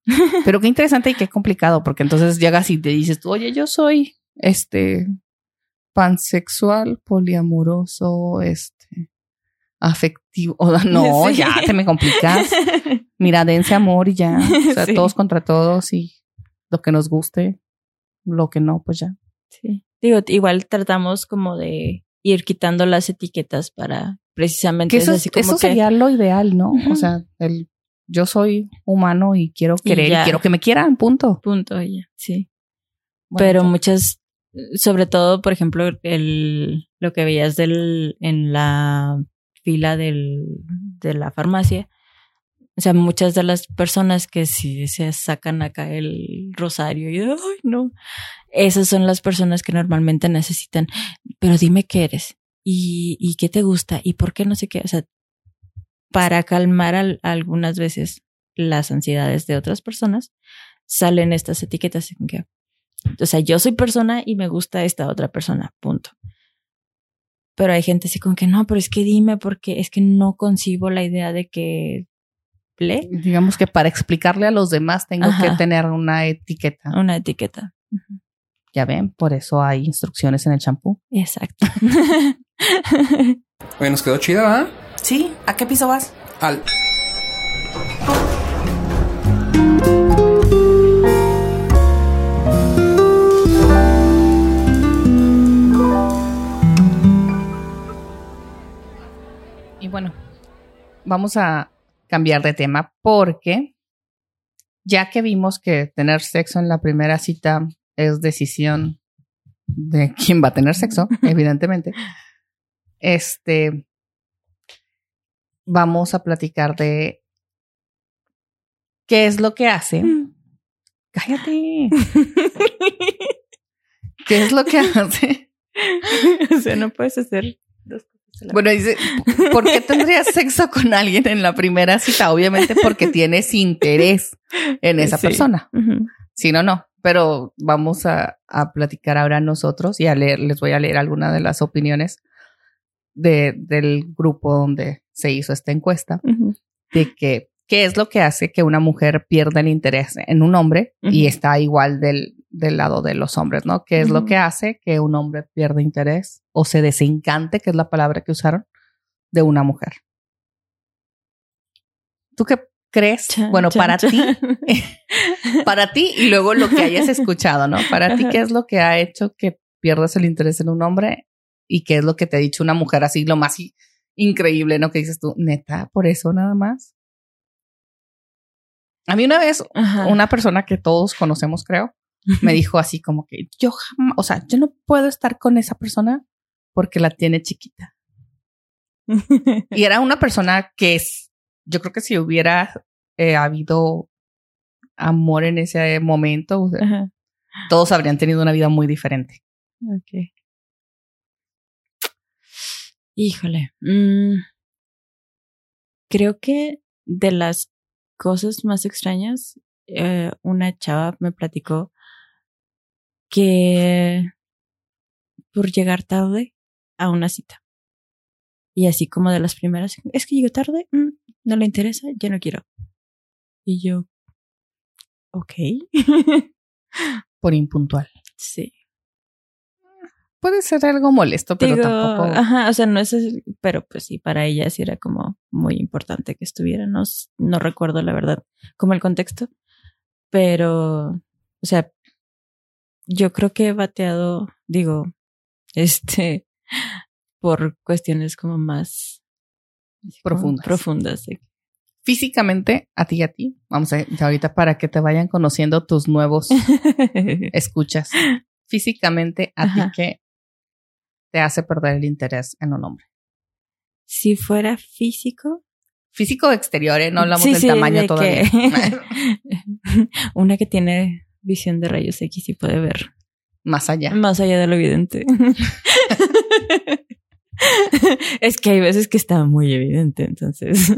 Pero qué interesante y qué complicado, porque entonces llegas y te dices, oye, yo soy este pansexual, poliamoroso, este afectivo. no, ya te me complicas. Mira, dense amor y ya. O sea, todos contra todos y lo que nos guste, lo que no, pues ya. Sí. Digo, igual tratamos como de ir quitando las etiquetas para precisamente eso, eso sería lo ideal, ¿no? O sea, el yo soy humano y quiero querer y, quiero que me quieran, punto. Punto, ya, sí. Pero muchas, sobre todo, por ejemplo, el lo que veías del en la fila del, de la farmacia, o sea, muchas de las personas que si se sacan acá el rosario y, ay, no, esas son las personas que normalmente necesitan, pero dime qué eres y, y qué te gusta y por qué no sé qué, o sea, para calmar algunas veces las ansiedades de otras personas, salen estas etiquetas en que, o sea, yo soy persona y me gusta esta otra persona, punto. Pero hay gente así con que no, pero es que dime porque es que no concibo la idea de que Digamos que para explicarle a los demás tengo que tener una etiqueta. Una etiqueta. Ya ven, por eso hay instrucciones en el champú. Exacto. Oye, nos quedó chida, ¿verdad? Sí, ¿a qué piso vas? Al. Y bueno, vamos a cambiar de tema porque ya que vimos que tener sexo en la primera cita es decisión de quién va a tener sexo, evidentemente, este, vamos a platicar de qué es lo que hace. Cállate. ¿Qué es lo que hace? o sea, no puedes hacer. Bueno, dice, ¿por qué tendrías sexo con alguien en la primera cita? Obviamente porque tienes interés en esa persona. Si no, no. Pero vamos a, platicar ahora nosotros y a leer, les voy a leer algunas de las opiniones de, del grupo donde se hizo esta encuesta de que qué es lo que hace que una mujer pierda el interés en un hombre y está igual del, del lado de los hombres, ¿no? ¿Qué es lo que hace que un hombre pierda interés o se desencante, que es la palabra que usaron, de una mujer? ¿Tú qué crees? bueno, para ti, para ti y luego lo que hayas escuchado, ¿no? Para ti, ¿qué es lo que ha hecho que pierdas el interés en un hombre y qué es lo que te ha dicho una mujer así, lo más increíble, ¿no? Que dices tú, neta, por eso nada más. A mí una vez, una persona que todos conocemos, creo, me dijo así como que yo jamás, o sea, yo no puedo estar con esa persona porque la tiene chiquita. y era una persona que es, yo creo que si hubiera eh, habido amor en ese momento, todos habrían tenido una vida muy diferente. Ok. Híjole. Mm, creo que de las cosas más extrañas, eh, una chava me platicó que por llegar tarde a una cita. Y así como de las primeras, es que llego tarde, mm, no le interesa, ya no quiero. Y yo, ok. por impuntual. Sí. Puede ser algo molesto, pero Digo, tampoco. ajá, o sea, no es, así, pero pues sí, para ella sí era como muy importante que estuviera, no, no recuerdo la verdad, como el contexto, pero, o sea, yo creo que he bateado, digo, este, por cuestiones como más como Profundas. profundas. sí. Físicamente, a ti y a ti, vamos a ahorita para que te vayan conociendo tus nuevos escuchas. Físicamente, a Ajá. ti que te hace perder el interés en un hombre. si fuera físico, Físico exterior, ¿eh? no hablamos Sí, del sí, tamaño de todavía. que- una que tiene visión de rayos X y puede ver Más allá. más allá de lo evidente. es que hay veces que está muy evidente, entonces.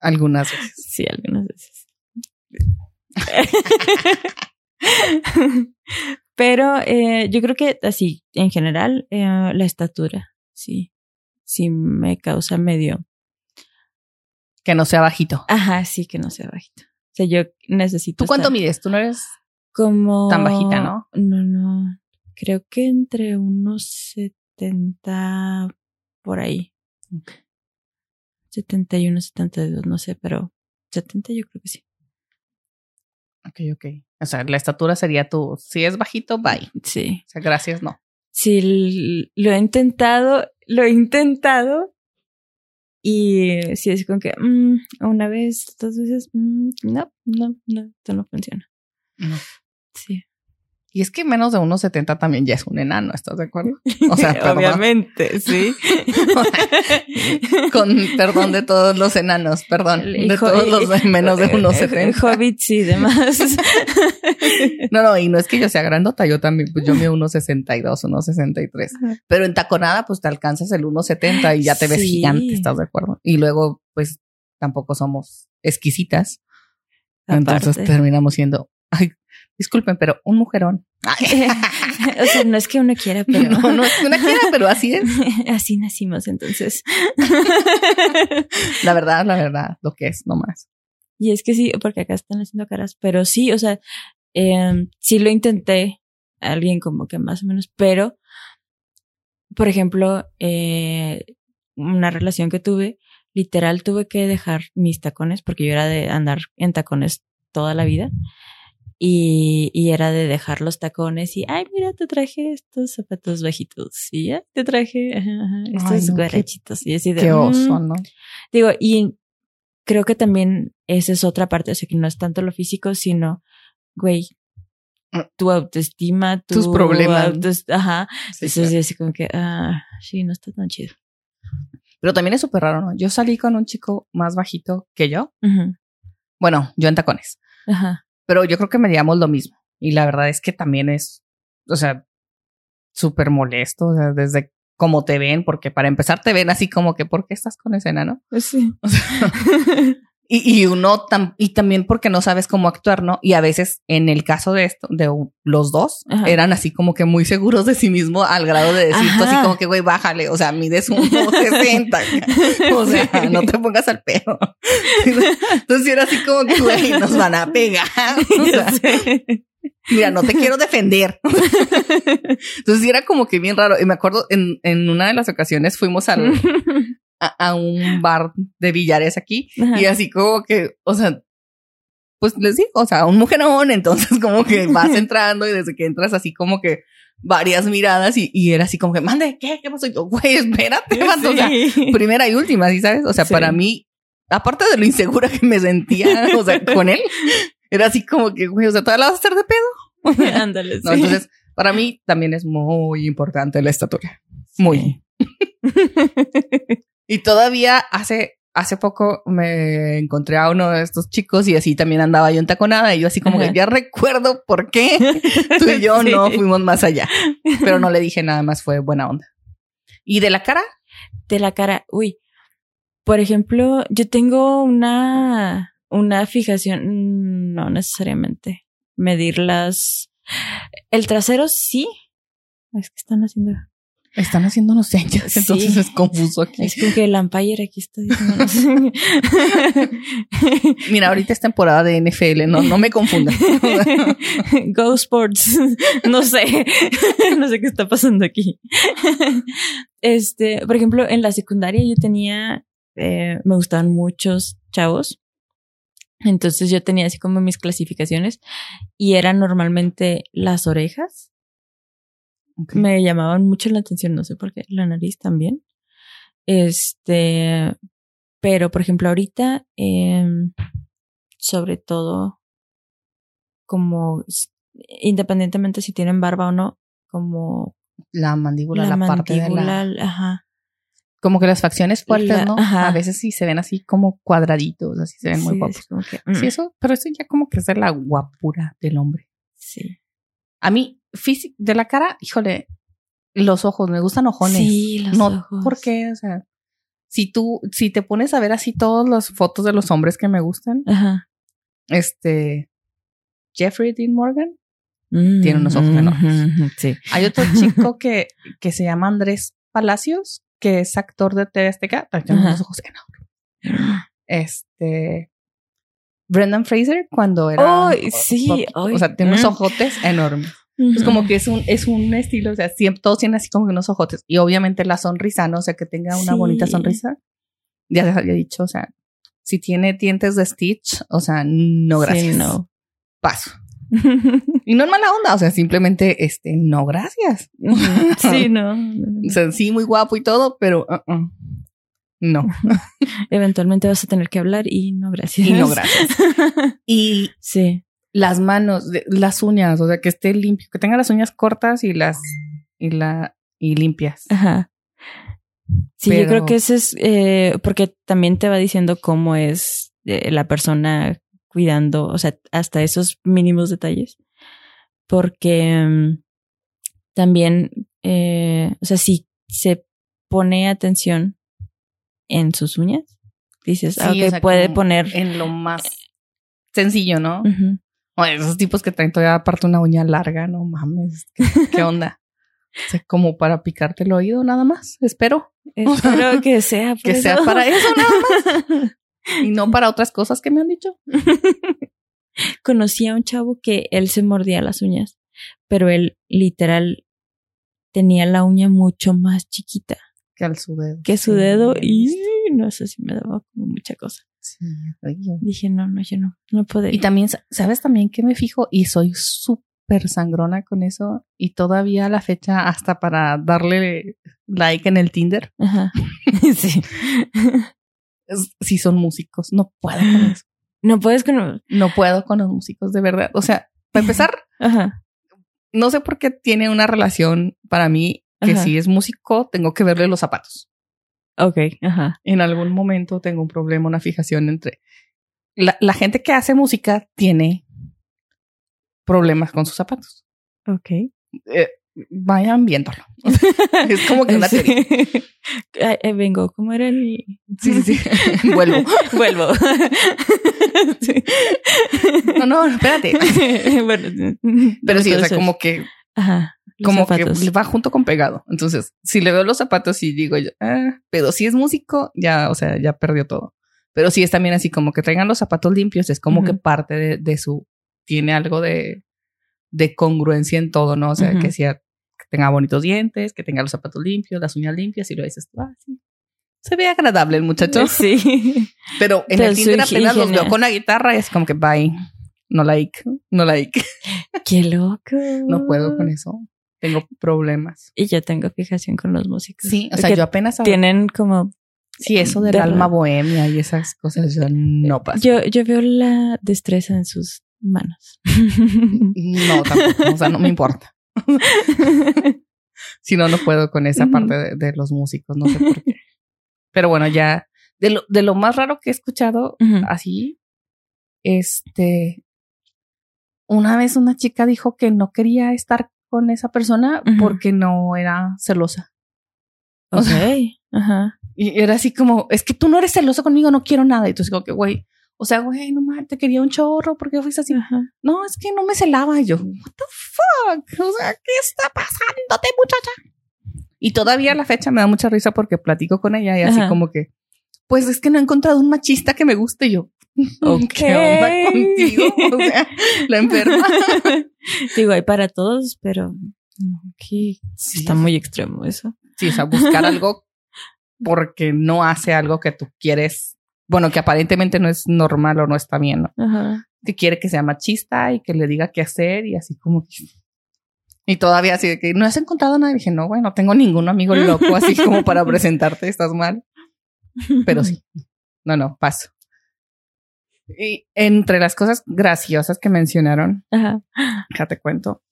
Algunas veces. sí, algunas veces. Pero eh, yo creo que así, en general, eh, la estatura, sí, sí me causa medio. Que no sea bajito. Ajá, sí, que no sea bajito. Sea, yo necesito. ¿Tú cuánto mides? Tú no eres. Como. tan bajita, no? No, no. Creo que entre unos 70 por ahí. 71, 72, no sé, pero 70 yo creo que sí. Ok, ok. O sea, la estatura sería tu. Si es bajito, bye. Sí. O sea, gracias, no. Sí, lo he intentado, lo he intentado. Y sí, es como que mm, una vez, dos veces, mm, no, no, no, esto no funciona. No. Sí. Y es que menos de 1,70 también ya es un enano, ¿estás de acuerdo? O sea, obviamente, sí. Con perdón de todos los enanos, perdón. De todos los de menos de El 1,70. Hobbit sí, demás. No, no, y no es que yo sea grandota, yo también, pues yo mido 1,62, 1,63. Ajá. Pero en taconada, pues te alcanzas el 1,70 y ya te ves Sí. gigante, ¿estás de acuerdo? Y luego, pues tampoco somos exquisitas. Entonces Aparte. terminamos siendo, ay, disculpen, pero un mujerón. O sea, no es que uno quiera, pero no, no es que una quiera, pero así es. así nacimos entonces. La verdad, la verdad, lo que es, no más. y es que sí, porque acá están haciendo caras, pero sí, o sea, eh, sí lo intenté, alguien como que más o menos, pero, por ejemplo, eh, una relación que tuve, literal tuve que dejar mis tacones, porque yo era de andar en tacones toda la vida. Y, y era de dejar los tacones y, ay, mira, te traje estos zapatos bajitos. Y ya te traje ajá, ajá, estos Ay, no, qué- guarachitos. Y así de, Qué mm, oso, ¿no? Digo, y creo que también esa es otra parte, o sea, que no es tanto lo físico, sino, güey, Mm. tu autoestima, tu Tus problemas. autoest- ajá. Sí, Eso claro. es así como que, ah, sí, no está tan chido. Pero también es súper raro, ¿no? Yo salí con un chico más bajito que yo. Bueno, yo en tacones. Ajá. Pero yo creo que medíamos lo mismo. Y la verdad es que también es, o sea, súper molesto. O sea, desde cómo te ven, porque para empezar te ven así como que, ¿por qué estás con ese enano? Sí. O sea, y, y uno tam- y también porque no sabes cómo actuar, ¿no? Y a veces, en el caso de esto, de los dos, Ajá. eran así como que muy seguros de sí mismo al grado de decir tú así como que, güey, bájale. O sea, mides un 60. O sea, Sí. no te pongas al pedo. Entonces era así como que, güey, nos van a pegar. O sea, mira, no te quiero defender. Entonces era como que bien raro. Y me acuerdo en, en una de las ocasiones fuimos al, a, a un bar de billares aquí Ajá. y así como que, o sea, pues les digo, o sea, un mujerón, entonces como que vas entrando y desde que entras así como que varias miradas y, y era así como que, mande, ¿qué? ¿Qué pasó? Y yo, güey, espérate, vato", o sea, Sí. primera y última, ¿sí sabes? O sea, Sí. para mí, aparte de lo insegura que me sentía, o sea, con él, era así como que, güey, o sea, ¿todavía la vas a hacer de pedo? Ándale, No, sí. entonces, para mí también es muy importante la estatura. Muy. Y todavía hace, hace poco me encontré a uno de estos chicos y así también andaba yo en taconada y yo así como Ajá. que ya recuerdo por qué tú y yo Sí. no fuimos más allá. Pero no le dije nada más, fue buena onda. ¿Y de la cara? de la cara. Uy, por ejemplo, yo tengo una, una fijación, no necesariamente. Medir las... El trasero sí. Es que están haciendo... Están haciéndonos señas, Sí. entonces es confuso aquí. Es como que el Empire aquí está diciendo. Mira, ahorita es temporada de NFL, no, no me confundan. Go Sports. No sé. No sé qué está pasando aquí. Este, por ejemplo, en la secundaria yo tenía, eh, me gustaban muchos chavos. Entonces yo tenía así como mis clasificaciones y eran normalmente las orejas. Me llamaban mucho la atención, no sé por qué, la nariz también. Este, pero por ejemplo ahorita, em, sobre todo, como independientemente si tienen barba o no, como La mandíbula, la, la, parte de mandíbula, la... ajá, Como que las facciones fuertes, La- ¿no? ajá. A veces sí se ven así como cuadraditos, así se ven muy guapos. es Sí, mm, eso, pero eso ya como que es de la guapura del hombre. sí. A mí, físico, de la cara, híjole, los ojos, me gustan ojones. Sí, los no, ojos. ¿por qué? O sea, si tú, si te pones a ver así todas las fotos de los hombres que me gustan, Ajá. este, Jeffrey Dean Morgan, Mm, Tiene unos ojos mm, enormes. Sí. hay otro chico que, que se llama Andrés Palacios, que es actor de TV Azteca, tiene unos ojos enormes. Este, Brendan Fraser, cuando era. Sí, o, o sea, tiene unos Mm. ojotes enormes. Es como que es un, es un estilo, o sea, siempre, todos tienen así como que unos ojotes. Y obviamente la sonrisa, ¿no? O sea, que tenga una Sí. bonita sonrisa. Ya les había dicho, o sea, si tiene dientes de Stitch, o sea, no gracias. Sí, no. Paso. Y no en mala onda, o sea, simplemente, este, no gracias. sí, no. O sea, sí, muy guapo y todo, pero uh, uh, no. Eventualmente vas a tener que hablar y no gracias. Y no gracias. Y sí. Las manos, de- las uñas, o sea, que esté limpio, que tenga las uñas cortas y las, y la, y limpias. Ajá. Sí, yo creo que ese es eh, porque también te va diciendo cómo es eh, la persona cuidando, o sea, hasta esos mínimos detalles. Porque mm, también, eh, o sea, si se pone atención en sus uñas, dices, ah, Sí, ok, o sea, puede poner. en lo más sencillo, ¿no? Ujú. O esos tipos que traen todavía aparte una uña larga, no mames, ¿qué, qué onda? O sea, como para picarte el oído nada más, espero. Espero que sea por Que sea eso. para eso nada más. Y no para otras cosas que me han dicho. Conocí a un chavo que él se mordía las uñas, pero él literal tenía la uña mucho más chiquita Que al su dedo. que su dedo y no sé si me daba como mucha cosa. Sí. Dije, no, no, yo no, no puedo. Y también, ¿sabes también que me fijo? Y soy súper sangrona con eso. Y todavía a la fecha, hasta para darle like en el Tinder, Ajá. sí. si son músicos. No puedo con eso. No puedes con... No puedo con los músicos, de verdad. O sea, para empezar, Ajá. no sé por qué tiene una relación para mí que Ajá. si es músico, tengo que verle los zapatos. Ok, ajá. En algún momento tengo un problema, una fijación entre... La, la gente que hace música tiene problemas con sus zapatos. Ok. Eh, vayan viéndolo. es como que una Sí. Ay, eh, vengo, ¿cómo era el...? Sí, sí, sí. Vuelvo. Vuelvo. Sí. No, no, espérate. bueno, Pero sí, o sea, como que, Ajá. Como zapatos. que va junto con pegado. Entonces, si le veo los zapatos y digo yo, ah, pero si es músico, ya, o sea, ya perdió todo. Pero si es también así como que traigan los zapatos limpios, es como que parte de, de su, tiene algo de, de congruencia en todo, ¿no? O sea, que sea, que tenga bonitos dientes, que tenga los zapatos limpios, las uñas limpias, y lo dices, ah, sí. Se ve agradable el muchacho. Sí. Pero en Pero el Tinder apenas los veo con la guitarra y es como que bye. No like, no like. Qué loco. No puedo con eso. Tengo problemas. Y yo tengo fijación con los músicos. Sí, o sea, yo apenas tienen como Sí, eso del de alma bohemia y esas cosas yo no paso. yo yo veo la destreza en sus manos. No, tampoco. O sea, no me importa. Si no, no puedo con esa parte de, de los músicos, no sé por qué. Pero bueno, ya de lo, de lo más raro que he escuchado así, este, una vez una chica dijo que no quería estar con esa persona porque no era celosa. O Ok. sea, Ajá. Y era así como, es que tú no eres celoso conmigo, no quiero nada. Y tú como que, güey, o sea, güey, no mames, te quería un chorro, ¿por qué fuiste así? Ajá. No, es que no me celaba. Y yo, what the fuck? O sea, ¿qué está pasándote, muchacha? Y todavía a la fecha me da mucha risa porque platico con ella y así como que, pues es que no he encontrado un machista que me guste y yo. Ok. ¿Qué onda contigo? O sea, la enferma. Digo, hay para todos, pero no, Sí, está muy extremo eso. Sí, o sea, buscar algo porque no hace algo que tú quieres, bueno, que aparentemente no es normal o no está bien, ¿no? Ajá. Que quiere que sea machista y que le diga qué hacer y así como que... Y todavía así de que no has encontrado nada. Y dije, no, güey, no tengo ningún amigo loco así como para presentarte, estás mal. Pero sí, no, no, paso. Y entre las cosas graciosas que mencionaron, Ajá. ya te cuento,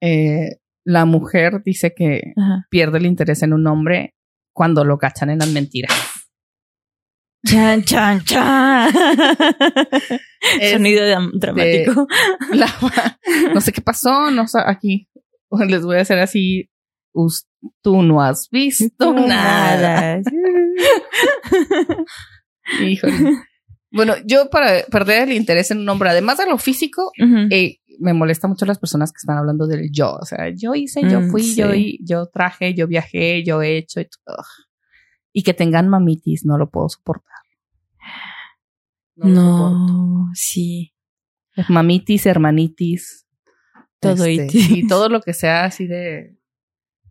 eh, la mujer dice que Ajá. pierde el interés en un hombre cuando lo cachan en las mentiras. Chan, chan, chan. Es Sonido dram- dramático. la- no sé qué pasó, no sé, aquí les voy a hacer así. Tú no has visto nada. Híjole. Bueno, yo para perder el interés en un hombre, además de lo físico, eh, me molesta mucho las personas que están hablando del yo. O sea, yo hice, yo Mm, fui, sí. yo, yo traje, yo viajé, yo he hecho. y. Y que tengan mamitis, no lo puedo soportar. soporto. No, sí. Mamitis, hermanitis. Todo este. Y todo lo que sea así de.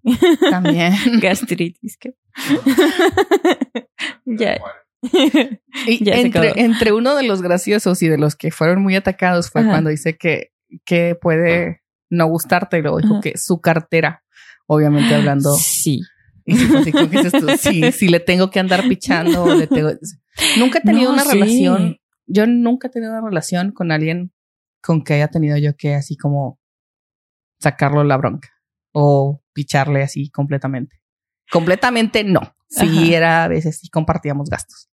También. Gastritis. ¿qué? ya. Y entre, uno de los graciosos y de los que fueron muy atacados fue Ajá. cuando dice que, que puede no gustarte y luego dijo Ajá. que su cartera, obviamente hablando. Sí. Y así que tú, sí, sí le tengo que andar pichando. le tengo... Nunca he tenido No, una sí. relación. Yo nunca he tenido una relación con alguien con que haya tenido yo que así como sacarlo la bronca o picharle así completamente. Completamente no. Sí, Ajá. era a veces sí compartíamos gastos.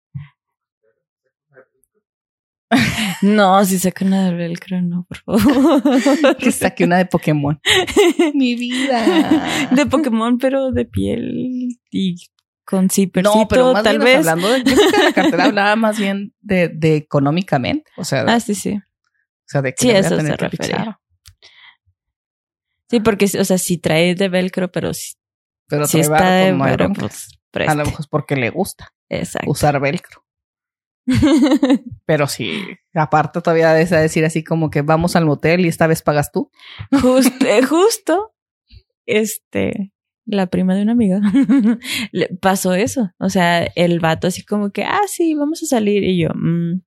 No, si saca una del velcro, no, por favor. Que saqué una de Pokémon. Mi vida. de Pokémon, pero de piel y con zippercito, no, pero más tal bien vez. hablando de, yo creo que la cartera hablaba más bien de, de económicamente, o sea, Ah, sí, sí. o sea, de que sí, le voy a eso tener se que. Sí, porque, o sea, si trae de velcro, pero si, Pero si está de velcro, pues a lo mejor es porque le gusta Exacto. usar velcro. Pero sí, aparte todavía de decir así como que vamos al motel y esta vez pagas tú. Justo, eh, justo, este, la prima de una amiga, le pasó eso. O sea, el vato así como que, ah, sí, vamos a salir. Y yo, "Mm".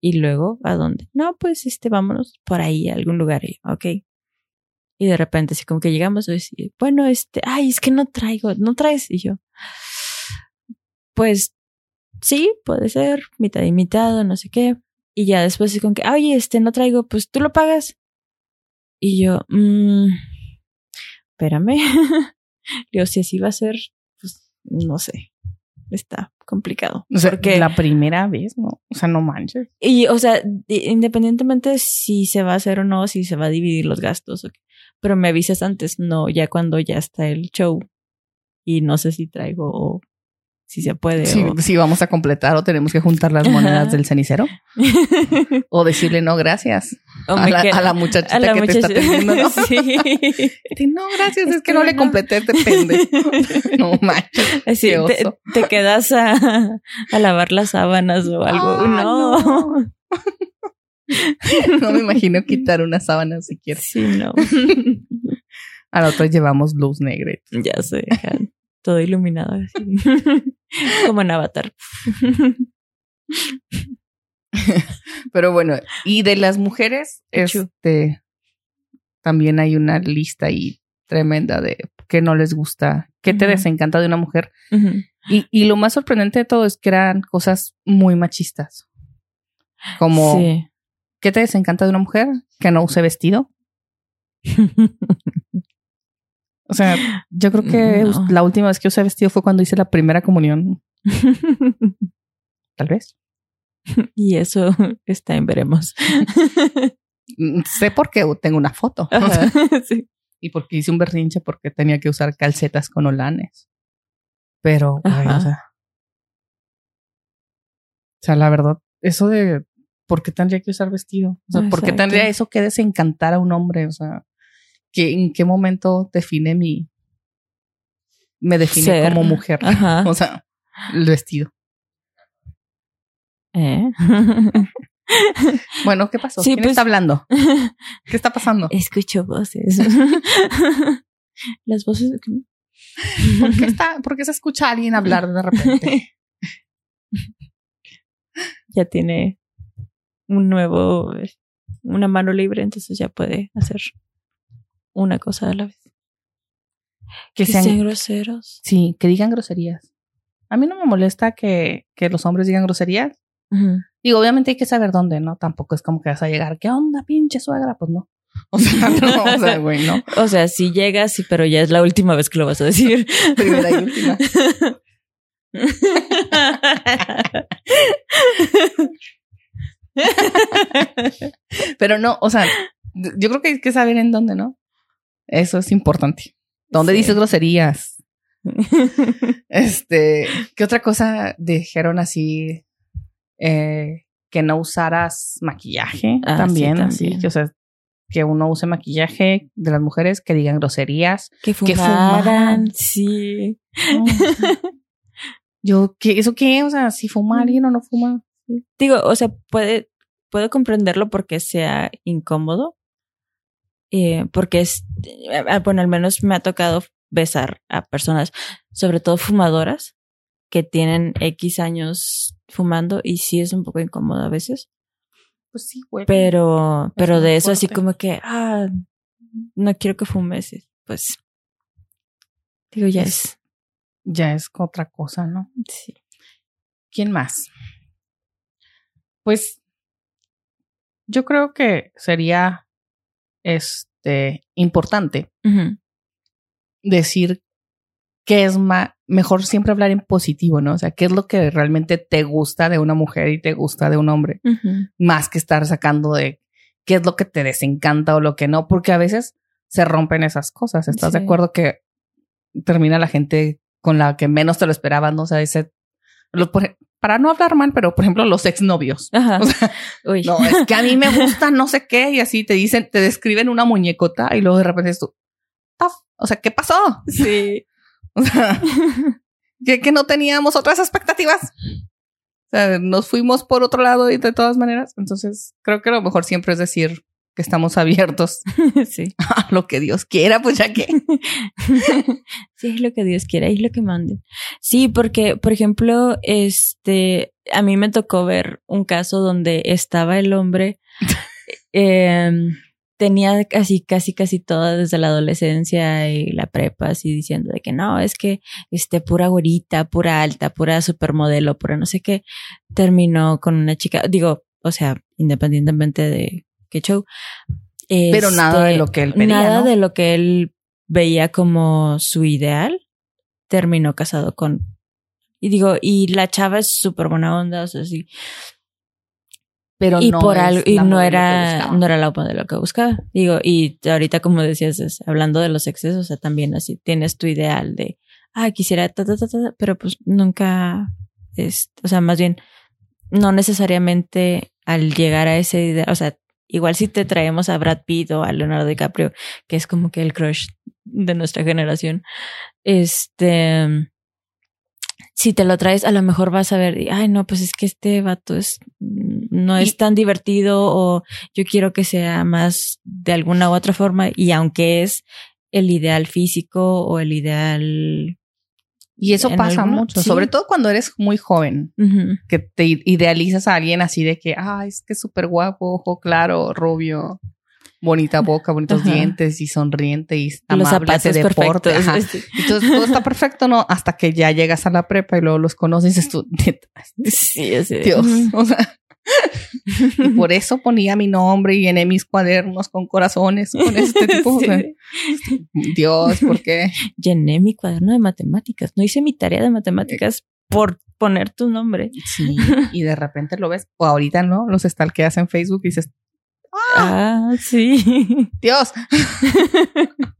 y luego, ¿a dónde? No, pues, este, vámonos por ahí a algún lugar. Y yo, ok. Y de repente, así como que llegamos, y bueno, este, ay, es que no traigo, no traes. Y yo, pues, sí, puede ser, mitad y mitad, no sé qué. Y ya después, así como que, "Ah, oye, este, no traigo, pues tú lo pagas. Y yo, mmm, espérame. Digo, si así va a ser, pues no sé. Está complicado. O sea, Porque, la primera vez, ¿no? O sea, no manches. y, o sea, di- independientemente si se va a hacer o no, si se va a dividir los gastos, o qué. pero me avisas antes, no ya cuando ya está el show. Y no sé si traigo o si se puede. Si, o- si vamos a completar o tenemos que juntar las monedas Ajá. del cenicero o decirle no gracias o a la, queda- a la muchachita a la que te está atendiendo, ¿no? sí. No, gracias, es, Es que no le completé, depende. no manches. Así, Qué te, oso. te quedas a, a lavar las sábanas o algo. Ah, no. no. No me imagino quitar una sábana siquiera. Sí, no. A la otra llevamos luz negra. ya sé, todo iluminado así. Como en Avatar. Pero bueno, y de las mujeres, este también hay una lista ahí tremenda de qué no les gusta, qué te desencanta de una mujer. Y lo más sorprendente de todo es que eran cosas muy machistas. Como, Sí. ¿qué te desencanta de una mujer? Que no use vestido. O sea, yo creo que No. la última vez que usé vestido fue cuando hice la primera comunión, tal vez. y eso está en veremos. Mm, Sé por qué tengo una foto. Ajá, sí. y porque hice un berrinche porque tenía que usar calcetas con olanes. Pero, Ajá. o sea. O sea, la verdad, eso de por qué tendría que usar vestido. O sea, ¿por qué Exacto. tendría eso que desencantar a un hombre? O sea, ¿qué, ¿en qué momento define mi, me define Ser. como mujer. Ajá. O sea, el vestido. ¿Eh? Bueno, ¿qué pasó? Sí, ¿Quién pues- está hablando? ¿Qué está pasando? Escucho voces. Las voces. ¿Por qué, está, ¿Por qué se escucha a alguien hablar de repente? ya tiene un nuevo, una mano libre, entonces ya puede hacer una cosa a la vez. Que Que sean, sean groseros. sí, que digan groserías. A mí no me molesta que, que los hombres digan groserías. Ujú. Digo, obviamente hay que saber dónde, ¿no? Tampoco es como que vas a llegar, ¿qué onda, pinche suegra? Pues no. O sea, no, o sea, güey, no. O sea, sí llegas, sí, pero ya es la última vez que lo vas a decir. Primera y última. Pero no, o sea, yo creo que hay que saber en dónde, ¿no? Eso es importante. ¿Dónde Sí. dices groserías? Este, ¿qué otra cosa dijeron así? Eh, que no usaras maquillaje Ah, sí, también, así, que, o sea, que uno use maquillaje de las mujeres, que digan groserías. que fumaran. fumaran, sí. Yo, ¿qué, ¿eso qué? O sea, si fuma alguien o no fuma. Digo, o sea, puede, puedo comprenderlo porque sea incómodo. Eh, porque es, eh, bueno, al menos me ha tocado besar a personas, sobre todo fumadoras, que tienen X años fumando y sí es un poco incómodo a veces. Pues sí, güey. Pero, pero de eso así como que, ah, no quiero que fumes, pues, digo, ya es, ya es otra cosa, ¿no? sí. ¿Quién más? Pues yo creo que sería este importante decir que es más mejor siempre hablar en positivo, ¿no? O sea, qué es lo que realmente te gusta de una mujer y te gusta de un hombre, más que estar sacando de qué es lo que te desencanta o lo que no, porque a veces se rompen esas cosas. ¿Estás de acuerdo que termina la gente con la que menos te lo esperaban? ¿no? O sea, ese, por- para no hablar mal, pero por ejemplo, los exnovios. Ajá. O sea, Uy. no, es que a mí me gusta no sé qué y así te dicen, te describen una muñecota y luego de repente es tú, o sea, ¿qué pasó? Sí. O sea, que, que no teníamos otras expectativas. O sea, nos fuimos por otro lado y de todas maneras. Entonces, creo que lo mejor siempre es decir que estamos abiertos sí. a lo que Dios quiera, pues ya que. sí, es lo que Dios quiera, es lo que mande. Sí, porque, por ejemplo, este, a mí me tocó ver un caso donde estaba el hombre, eh, tenía casi, casi, casi toda desde la adolescencia y la prepa, así diciendo de que no, es que, este, pura güerita, pura alta, pura supermodelo, pura no sé qué, terminó con una chica, digo, o sea, independientemente de qué show. Pero nada de Este, lo que él pedía, Nada ¿no? de lo que él veía como su ideal. Terminó casado con. Y digo, y la chava es súper buena onda, o sea, sí. Pero y no por algo, y no era, no era la modelo que buscaba. Digo, y ahorita, como decías, es- hablando de los excesos, o sea, también así tienes tu ideal de, ah, quisiera, ta, ta, ta, ta, pero pues nunca, es, o sea, más bien, no necesariamente al llegar a ese ideal, o sea, igual si te traemos a Brad Pitt o a Leonardo DiCaprio, que es como que el crush de nuestra generación, este, si te lo traes, a lo mejor vas a ver, ay, no, pues es que este vato es, no es tan divertido o yo quiero que sea más de alguna u otra forma y aunque es el ideal físico o el ideal... Y eso pasa mucho, sí. sobre todo cuando eres muy joven, que te idealizas a alguien así de que, ah, es que es súper guapo, ojo claro, rubio, bonita boca, bonitos Ajá. dientes y sonriente y Los amable, hace zapatos deporte. este. Entonces todo está perfecto, ¿no? Hasta que ya llegas a la prepa y luego los conoces y tú, Sí, de- Dios. O sea, y por eso ponía mi nombre y llené mis cuadernos con corazones con este tipo. Sí. Dios, ¿por qué? Llené mi cuaderno de matemáticas. No hice mi tarea de matemáticas por poner tu nombre. Sí, y de repente lo ves, o ahorita no, los stalkeas en Facebook y dices, Ah, sí. Dios,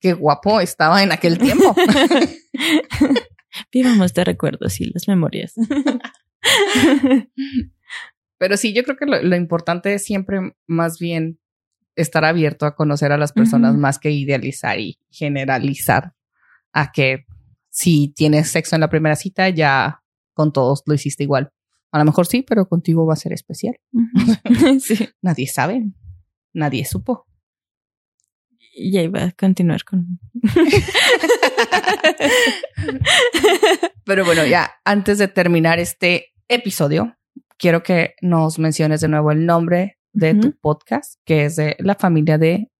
qué guapo estaba en aquel tiempo. Vivamos de recuerdos y las memorias. Pero sí, yo creo que lo, lo importante es siempre más bien estar abierto a conocer a las personas más que idealizar y generalizar a que si tienes sexo en la primera cita, ya con todos lo hiciste igual. A lo mejor sí, pero contigo va a ser especial. sí. Nadie sabe. Nadie supo. Y ahí va a continuar con. Pero bueno, ya antes de terminar este episodio, quiero que nos menciones de nuevo el nombre de tu podcast, que es de la familia de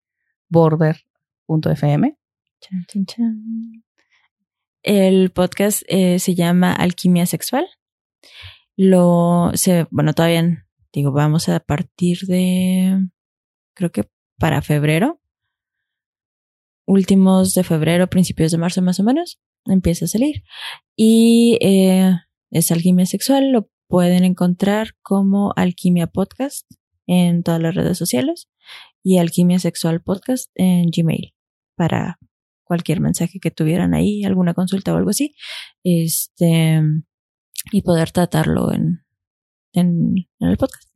Border.fm. Chan, chan, chan. El podcast eh, se llama Alquimia Sexual. Lo se, bueno, todavía digo, vamos a partir de creo que para febrero. Últimos de febrero, principios de marzo más o menos, empieza a salir. Y eh, es Alquimia Sexual, lo pueden encontrar como Alquimia Podcast en todas las redes sociales y Alquimia Sexual Podcast en Gmail para cualquier mensaje que tuvieran ahí, alguna consulta o algo así, este, y poder tratarlo en, en, en el podcast.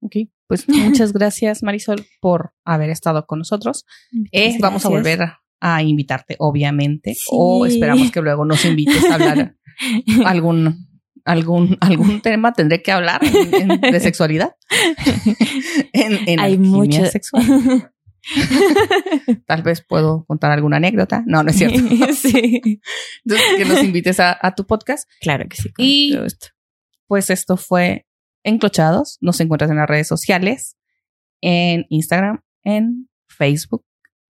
Ok, pues muchas gracias Marisol por haber estado con nosotros. Eh, vamos a volver a, invitarte, obviamente, Sí. o esperamos que luego nos invites a hablar algún algún algún tema tendré que hablar en- en- de sexualidad en, en Hay mucho. sexual. Tal vez puedo contar alguna anécdota. No, no es cierto. sí. Entonces, que nos invites a, a tu podcast. Claro que sí. Y-. Pues esto fue Enclochados. Nos encuentras en las redes sociales, en Instagram, en Facebook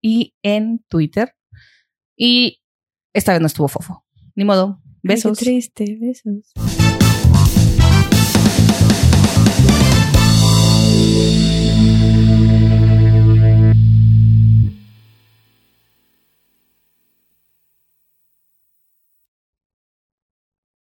y en Twitter. Y esta vez no estuvo fofo. Ni modo. Besos. Ay, qué triste, besos.